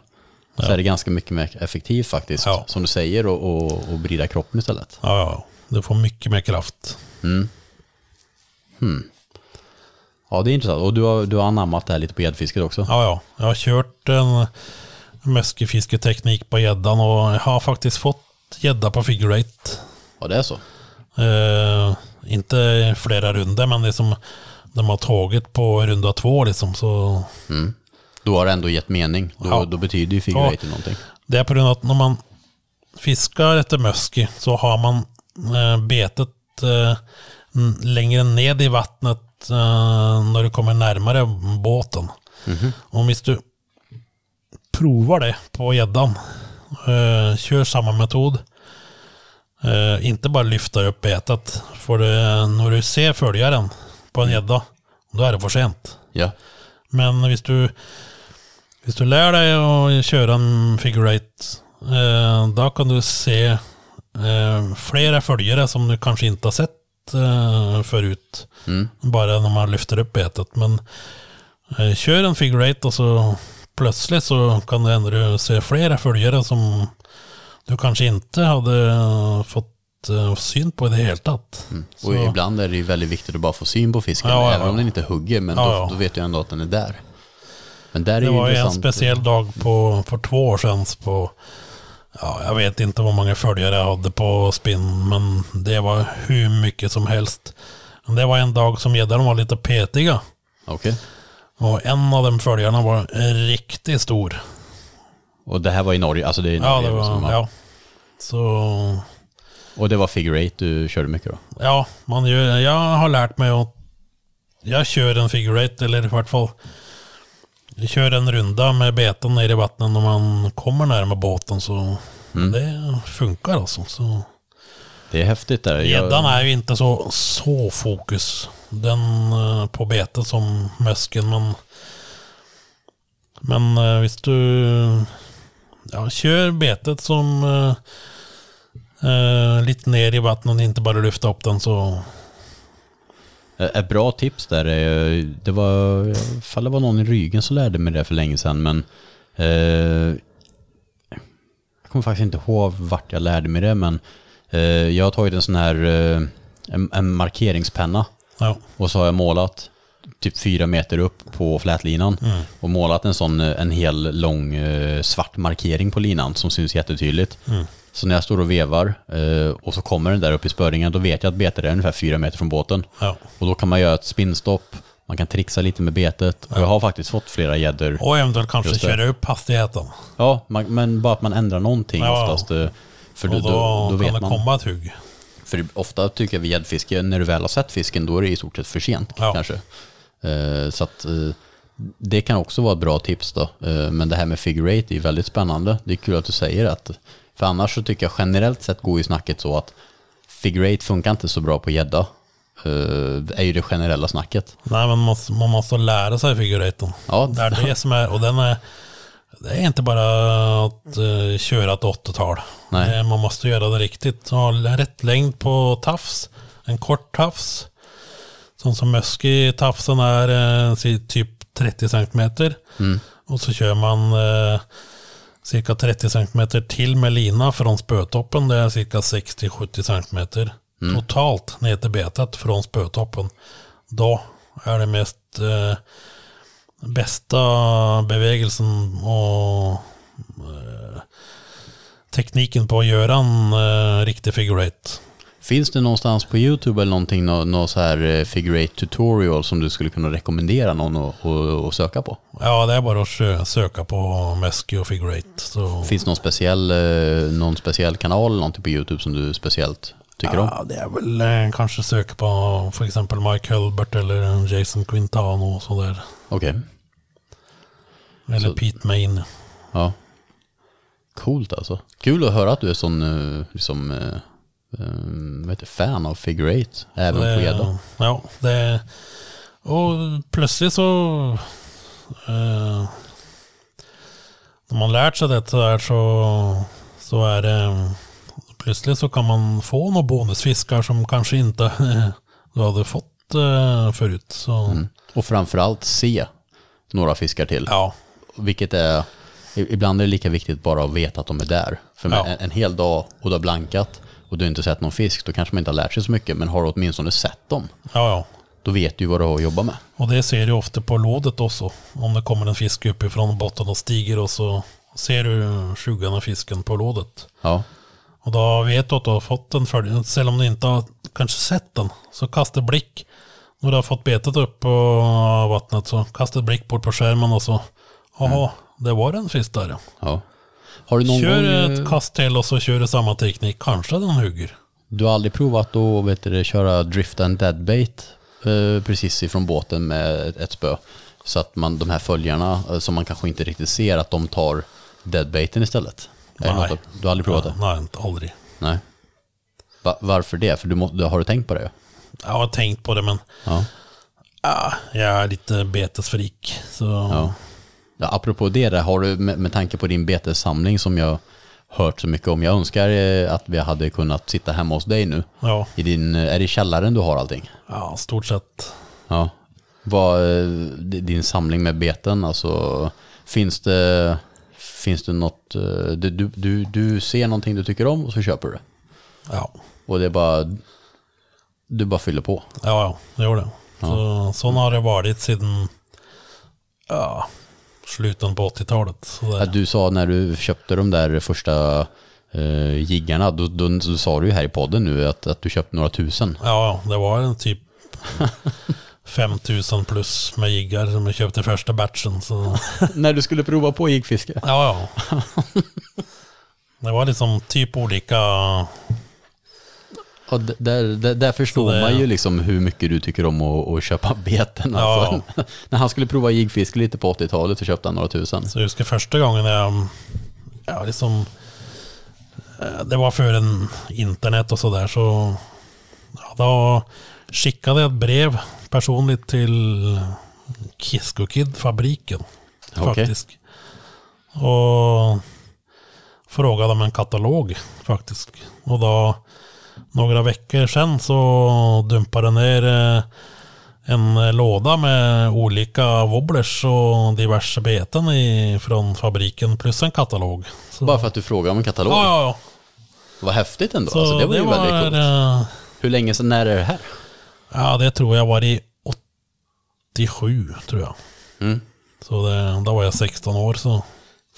så är det ganska mycket mer effektivt faktiskt, Ja. som du säger, och, och, och vrida kroppen istället. Ja, ja, du får mycket mer kraft. Ja, det är intressant. Och du har, du har anammat det här lite på gäddfisket också? Ja, ja. Jag har kört en mäskefisketeknik på gäddan och jag har faktiskt fått gädda på figure eight. Ja, det är så. Eh, inte flera runder men det som de har tagit på runda två liksom. Så Då har det ändå gett mening. Då, Ja. då betyder ju figure Ja. någonting. det är på grund av att när man fiskar efter möski så har man eh, betet eh, längre ned i vattnet eh, när du kommer närmare båten. Om visst du provar det på gäddan, kör samma metod, inte bara lyfta upp betet. För det, när du ser följaren på en gädda, då är det för sent. Ja. Men hvis du, hvis du lär dig att köra en figure eight, eh, då kan du se eh, flera följare som du kanske inte har sett eh, förut. Bara när man lyfter upp betet. Men eh, kör en figure eight och så plötsligt så kan du ändå se flera följare som du kanske inte hade fått eh, syn på i det hela taget. Och Så- ibland är det ju väldigt viktigt att bara få syn på fisken. Ja, ja, även om ja. den inte hugger. Men Ja, då, ja. då vet jag ändå att den är där. Men där är Det var ju en speciell dag på, för två år sedan på, ja, jag vet inte hur många följare jag hade på spinn, men det var hur mycket som helst. Men Det var en dag som gäddan var lite petiga. Okej. Och en av de följarna var riktigt stor. Och det här var i Norge. Alltså det är i Ja, Norge. det som var, ja. Så, Och det var figure eight du körde mycket då? ja, man gör, jag har lärt mig att jag kör en figure eight, eller i vart fall kör en runda med beten ner i vattnet när man kommer närmare båten så det funkar alltså. Så. Det är häftigt där. Gäddan är ju inte så, så fokus den eh, på betet som mäsken. Men, men eh, visst du ja, kör betet som eh, eh, lite ner i vattnet och inte bara lyfta upp den så Ett bra tips där är, det var, ifall det var någon i Rygen som lärde mig det för länge sedan, men eh, jag kommer faktiskt inte ihåg vart jag lärde mig det, men eh, jag har tagit en sån här eh, en, en markeringspenna ja. och så har jag målat typ fyra meter upp på flätlinan och målat en sån, eh, en hel lång eh, svart markering på linan som syns jättetydligt. Så när jag står och vevar eh, och så kommer den där upp i spöringen, då vet jag att betet är ungefär fyra meter från båten. Ja. Och då kan man göra ett spinnstopp, man kan trixa lite med betet. Och jag har faktiskt fått flera gäddor. Och eventuellt kanske köra upp hastigheten. Ja, man, men bara att man ändrar någonting Ja. oftast. eh, För då, och då, då, då kan vet det man. komma ett hugg. För ofta tycker jag vid gäddfiske, när du väl har sett fisken, då är det i stort sett för sent Ja. kanske. Eh, så att eh, det kan också vara ett bra tips då. Eh, men det här med figure eight är väldigt spännande. Det är kul att du säger att, för annars så tycker jag generellt sett går ju snacket så att figure eight funkar inte så bra på gädda. Eh, det är ju det generella snacket. Nej, men man måste, man måste lära sig figuraten. Ja, Det är det som är, och den är, det är inte bara att eh, köra ett 80-tal. Nej. Det- Man måste göra det riktigt. Ha rätt längd på tafs. En kort tafs. Sån som möski tafsen är eh, si- typ 30 centimeter. Och så kör man eh, cirka 30 centimeter till med lina från spötoppen. Det är cirka 60-70 centimeter totalt ner till betet från spötoppen. Då är det mest eh, bästa bevägelsen och eh, tekniken på att göra en eh, riktig figure eight. Finns det någonstans på YouTube eller någonting, nå nå så här eh, figure eight tutorial som du skulle kunna rekommendera någon att- att att söka på? Ja, det är bara att sö- söka på Mesky och figure eight. Så. Finns det någon speciell, eh, någon speciell kanal eller någonting på YouTube som du speciellt tycker om? Ja, det är väl eh, kanske söka på för exempel Mike Hulbert eller Jason Quintano och sådär. Okej, Eller Så- Pete Main. ja. Coolt alltså. Kul att höra att du är sån, liksom, vad heter, det, fan av figure eight, även Det- på gädda. Ja, det... Och plötsligt så... Eh, när man lärt sig det så, här så, så är det... Plötsligt så kan man få några bonusfiskar som kanske inte du hade fått eh, förut. Så, Mm. Och framförallt se några fiskar till. ja. Vilket är, ibland är det lika viktigt bara att veta att de är där. För Ja. en, en hel dag och du har blankat och du inte sett någon fisk, då kanske man inte har lärt sig så mycket, men har du åtminstone sett dem, ja, ja. då vet du vad du har att jobba med. Och det ser du ofta på lådet också. Om det kommer en fisk uppifrån botten och stiger och så ser du skuggan av fisken på lådet. Ja, Och då vet du att du har fått en följd. Selv om du inte har kanske sett den. Så kasta blick. När du har fått betet upp på vattnet så kasta blick bort på skärmen och så. Jaha, det var en fisk där ja. ja. Har du någon Kör gång, ett eh, kast till och så kör du samma teknik. Kanske den hugger. du har aldrig provat att vet du, det, köra drift and deadbait eh, precis ifrån båten med ett, ett spö? Så att man, de här följarna eh, som man kanske inte riktigt ser, att de tar deadbaiten istället? Nej. något, du har aldrig provat det? Nej, inte aldrig. Nej. Va, varför det? För du må, har du tänkt på det? Jag har tänkt på det men Ja. ah, jag är lite betesfrik. Så Ja. Ja, apropå det, där, har du med, med tanke på din betessamling som jag hört så mycket om. Jag önskar eh, att vi hade kunnat sitta hemma hos dig nu. ja, I din, eh, är det i källaren du har allting? ja stort sett. Ja. Vad, eh, di- din samling med beten, alltså finns det, finns det något, du, du, du, du ser någonting du tycker om och så köper du det. Ja, Och det är bara, du bara fyller på. ja, ja det gör det. Så, sån har det varit sedan ja, slutet på 80-talet. Så Ja, du sa när du köpte de där första eh, jiggarna, då, då, då sa du ju här i podden nu att, att du köpte några tusen. Ja, det var en typ 5000 plus med jiggar som jag köpte första batchen. Så, när du skulle prova på jiggfiske? ja, ja. Det var liksom typ olika, Ja, där, där, där förstår det- man ju liksom hur mycket du tycker om att, att köpa beten. Ja. Alltså. När han skulle prova jigfiske lite på 80-talet så köpte han några tusen. Så huskar första gången jag, ja liksom, eh, det var för en internet och sådär så, ja, då skickade jag ett brev personligt till Kisko Kid-fabriken Okej. faktiskt. Och frågade om en katalog faktiskt. Och då, några veckor sedan så dumpade ner eh, en eh, låda med olika wobblers och diverse beten i, från fabriken plus en katalog. Så, Bara för att du frågar om en katalog. ja, ja, ja. Vad häftigt ändå. Så alltså, det var ju väldigt coolt. eh, Hur länge sedan är det här? Ja, det tror jag var i 87 tror jag. Mm. Så det, då var jag 16 år så.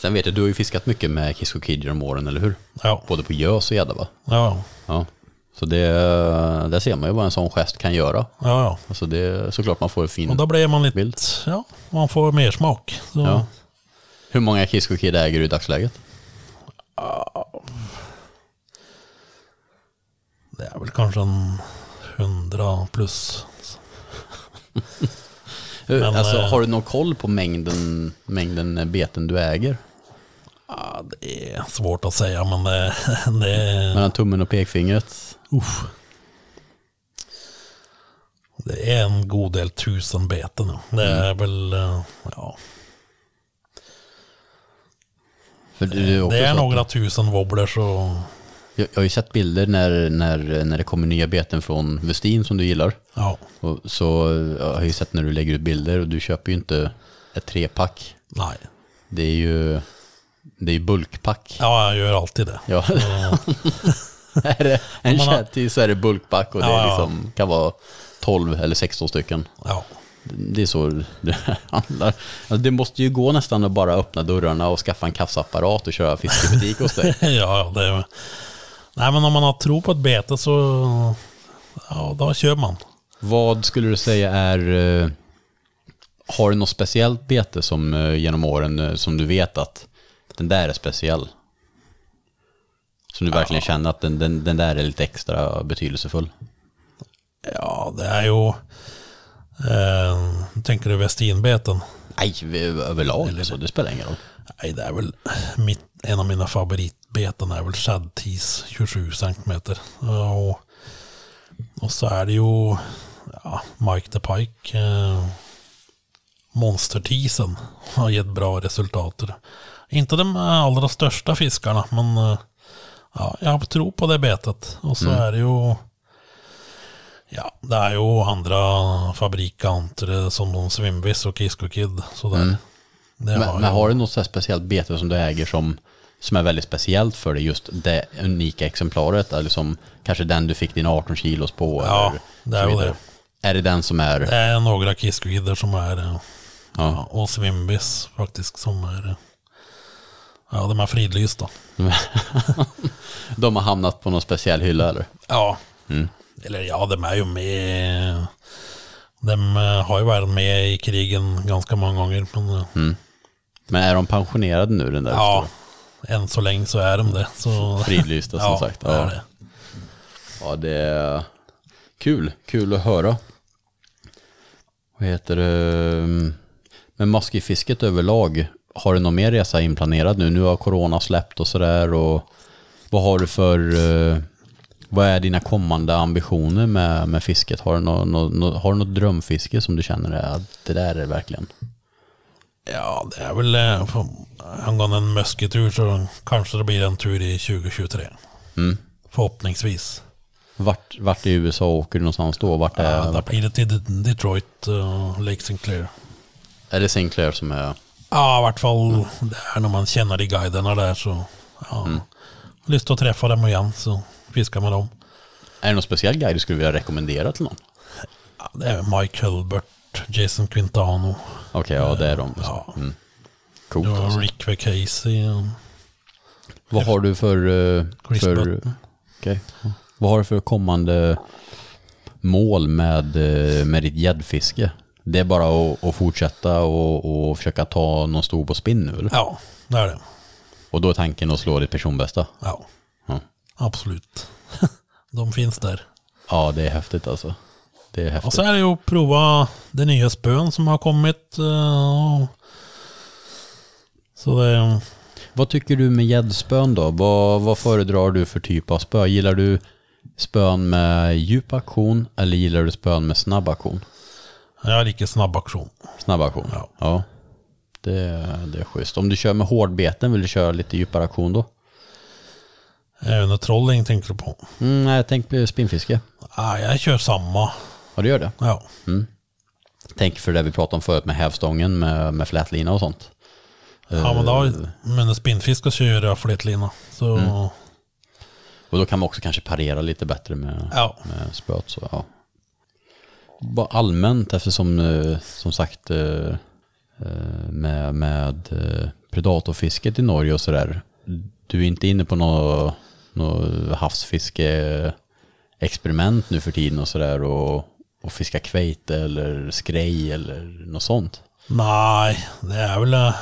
Sen vet jag, du har ju fiskat mycket med Kisko Kid genom åren, eller hur? Ja, Både på gös och gädda va? ja, Ja. Så det, där ser man ju vad en sån gest kan göra. ja. ja. Alltså det såklart man får en fin Och då blev man lite, bild. ja, man får mer smak. Ja. Hur många Kisko Kid äger du i dagsläget? Det är väl kanske en 100 plus. Men, alltså, eh, har du någon koll på mängden, mängden beten du äger? Ja, det är svårt att säga men det, det. Mellan tummen och pekfingret? Uff. Det är en god del tusen beten nu. Det är väl, eh, ja. Det, Det är några tusen wobblers och... Jag, jag har ju sett bilder när, när, när det kommer nya beten från Westin som du gillar. Ja, Och så jag har ju sett när du lägger ut bilder och du köper ju inte ett trepack. nej. Det är ju det är ju bulkpack. Ja, jag gör alltid det. Ja. Är det en chatty så är det bulkpack och det Ja, liksom, kan vara 12 eller 16 stycken. ja. Det är så det handlar. Alltså det måste ju gå nästan att bara öppna dörrarna och skaffa en kassaapparat och köra fiskebutik hos dig. ja, ja, det är... Nej, men om man har tro på ett bete så... Ja, då kör man. Vad skulle du säga är... eh, Har du något speciellt bete som eh, genom åren eh, som du vet att den där är speciell? Som du verkligen känner att den, den, den där är lite extra betydelsefull? Ja, det är ju... Eh, tänker du Westinbeten? Nej, överlag så det spelar ingen roll. Nej, det är väl mitt, en av mina favoritbeten är väl Shadtees 27 cm. Och, och så är det ju ja, Mike the Pike. Eh, Monstertisen har gett bra resultat. Inte de allra största fiskarna, men eh, ja, jag tror på det betet. Och så är det ju Ja, det är ju andra fabrikanter som de Swimvis och Kisko Kid. Så där. Det Men, men jag- har du något så speciellt bete som du äger som, som är väldigt speciellt för dig, just det unika exemplaret? Eller som kanske den du fick din 18 kilos på? Ja, det är vidare? Är det den som är... Det är några Kiskvider som är eh, Ja. ja, och Swimbis faktiskt som är Ja, de är fridlysta. De har hamnat på någon speciell hylla eller? Ja. Mm. Eller ja, de är ju med. De eh, har ju varit med i krigen ganska många gånger. Men eh, Men är de pensionerade nu den där? ja, stora? än så länge så är de det. Så, Fridlysta som ja, sagt. Ja. det. ja, det är kul. Kul att höra. Vad heter det? Men maskifisket överlag, har du någon mer resa inplanerad nu? Nu har corona släppt och sådär. Och vad har du för... eh, Vad är dina kommande ambitioner med, med fisket? Har du, något, något, har du något drömfiske som du känner är att det där är verkligen... Ja, det är väl eh, angående en musketur så kanske det blir en tur i 2023. Mm. Förhoppningsvis. Vart, vart i USA åker du någonstans då? Vart är, Ja, där blir det till De- Detroit, uh, Lake Sinclair. är det Sinclair som är... Ja, i vart fall där när man känner de guiderna där så. Ja. Lust att träffa dem igen så fiska med dem. Är det någon speciell guide du skulle vilja rekommendera till någon? Ja, det är Mike Hulbert, Jason Quintano, Okej, ja det är de. Ja. Mm. det Coolt var alltså. Rick Vacasey. och- Vad har du för... eh, Chris för Button. okej. Vad har du för kommande mål med, eh, med ditt gäddfiske? Det är bara att, att fortsätta och, och försöka ta någon stor på spinn nu eller? Ja, det är det. Och då är tanken att slå ditt personbästa? Ja, Ja. absolut. de finns där. Ja, det är häftigt alltså. Det är häftigt. Och så är det ju att prova det nya spön som har kommit. eh, Så det, Vad tycker du med gäddspön då? Vad, vad föredrar du för typ av spö? Gillar du spön med djup aktion eller gillar du spön med snabb aktion? Jag lika snabb aktion. Snabb aktion? Ja. ja. Det, det är schysst. Om du kör med hårdbeten, vill du köra lite djupare aktion då? Även trolling tänker du på. Mm, nej, tänk på spinnfiske. Ah, jag kör samma. Ja, du gör det. Ja. Tänk för det vi pratade om förut med hävstången med, med flätlina och sånt. Ja men då, men spinnfisk och kör jag fletlina. Så Och då kan man också kanske parera lite bättre med, ja. med spöet. Så, ja. Bara allmänt eftersom eh, som sagt eh, eh, med, med predatorfisket i Norge och sådär. Du är inte inne på något nå havsfiske experiment nu för tiden och sådär och, och fiska kveite eller skrej eller något sånt. Nej, det är väl, jag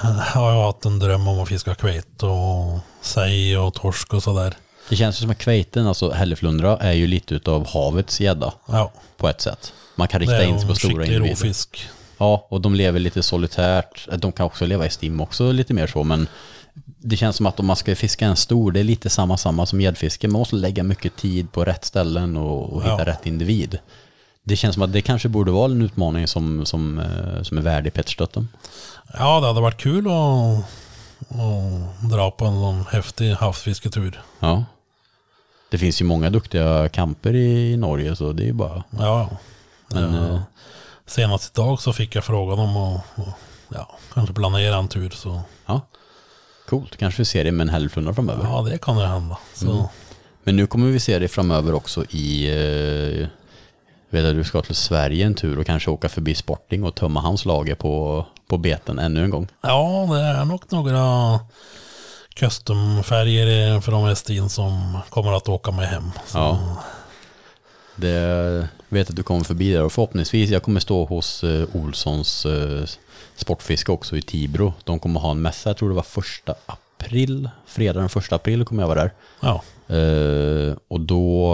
har jag haft en dröm om att fiska kveit och sej och torsk och sådär. Det känns ju som att kveiten, alltså hälleflundra, är ju lite utav havets gädda Ja, på ett sätt. Man kan rikta är in sig på stora individer. rovfisk. Ja, och de lever lite solitärt. De kan också leva i stim också lite mer så, men det känns som att om man ska fiska en stor, det är lite samma samma som gäddfiske. Man måste lägga mycket tid på rätt ställen och, och hitta Ja. rätt individ. Det känns som att det kanske borde vara en utmaning som, som, eh, som är värdig Peterstötten. Ja, det hade varit kul att, att dra på en sån häftig havsfisketur. Ja. Det finns ju många duktiga kamper i, i Norge, så det är ju bara... Ja, Men, ja. eh, senast idag så fick jag frågan om att ja, kanske planera en tur. Så ja. Coolt, kanske vi ser det med en hälleflundra framöver. ja, det kan det hända. Så, Mm. Men nu kommer vi se det framöver också i, eh, vet att du ska till Sverige en tur och kanske åka förbi Sporting och tömma hans lager på, på beten ännu en gång. Ja, det är nog några customfärger från Westin som kommer att åka med hem. Så, Ja. Det vet att du kommer förbi där och förhoppningsvis, jag kommer stå hos eh, Olssons eh, Sportfiske också i Tibro. De kommer ha en mässa, jag tror det var första april, fredag den första april kommer jag vara där. ja, Eh, och då,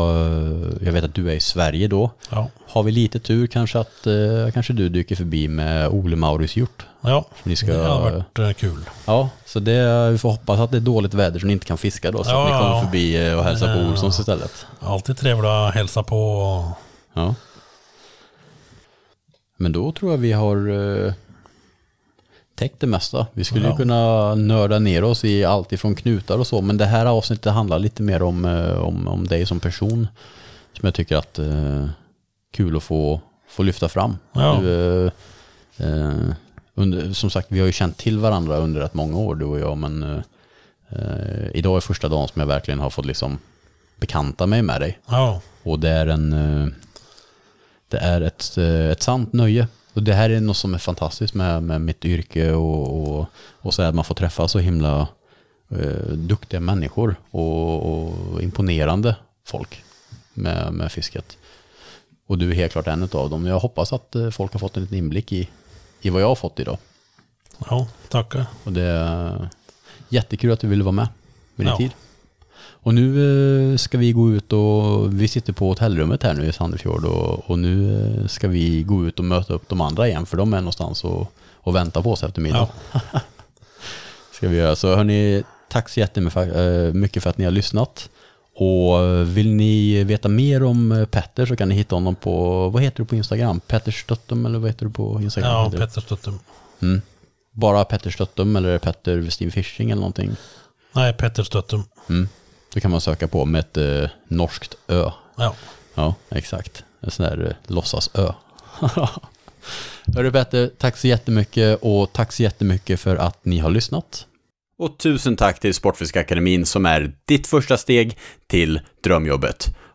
jag vet att du är i Sverige då. ja, Har vi lite tur kanske att eh, kanske du dyker förbi med Ole Maurits hjort. ja. Ni ska, Det har varit eh, kul. Ja, så det, vi får hoppas att det är dåligt väder så ni inte kan fiska då. Så Ja, att ni kommer ja. förbi och hälsar på. Olssons istället. Alltid trevligt att hälsa på. Ja. Men då tror jag vi har täckt det mesta. Vi skulle ju Ja. kunna nörda ner oss i allt ifrån knutar och så. Men det här avsnittet handlar lite mer om, eh, om, om dig som person. Som jag tycker att eh, kul att få, få lyfta fram. Ja. Du, eh, eh, under, som sagt, vi har ju känt till varandra under rätt många år, du och jag. Men eh, eh, idag är första dagen som jag verkligen har fått liksom bekanta mig med dig. Ja, Och det är en det är ett, ett sant nöje. Och det här är något som är fantastiskt med, med mitt yrke och, och, och så är att man får träffa så himla eh, duktiga människor och, och imponerande folk med, med fisket. Och du är helt klart en av dem. Jag hoppas att eh, folk har fått en liten inblick i, i vad jag har fått idag. ja, tackar. Och det är jättekul att du ville vara med med din Ja. tid. Och nu eh, ska vi gå ut och vi sitter på hotellrummet här nu i Sandefjord och, och nu eh, ska vi gå ut och möta upp de andra igen för de är någonstans och, och väntar på oss efter middag. Ja. Ska vi göra. Så hörni, tack så jättemycket eh, mycket för att ni har lyssnat. Och eh, vill ni veta mer om eh, Petter så kan ni hitta honom på, vad heter du på Instagram? Petter Stöttum eller vad heter du på Instagram? Ja, Heter du? Petter Stuttum. Mm. Bara Petter Stöttum eller Petter Westin Fishing eller någonting? Nej, Petter Stuttum. Mm. Det kan man söka på med ett eh, norskt ö. Ja, Ja, exakt. En sån där eh, låtsas-ö. Hörru Petter, tack så jättemycket och tack så jättemycket för att ni har lyssnat. Och tusen tack till Sportfiskakademin som är ditt första steg till drömjobbet.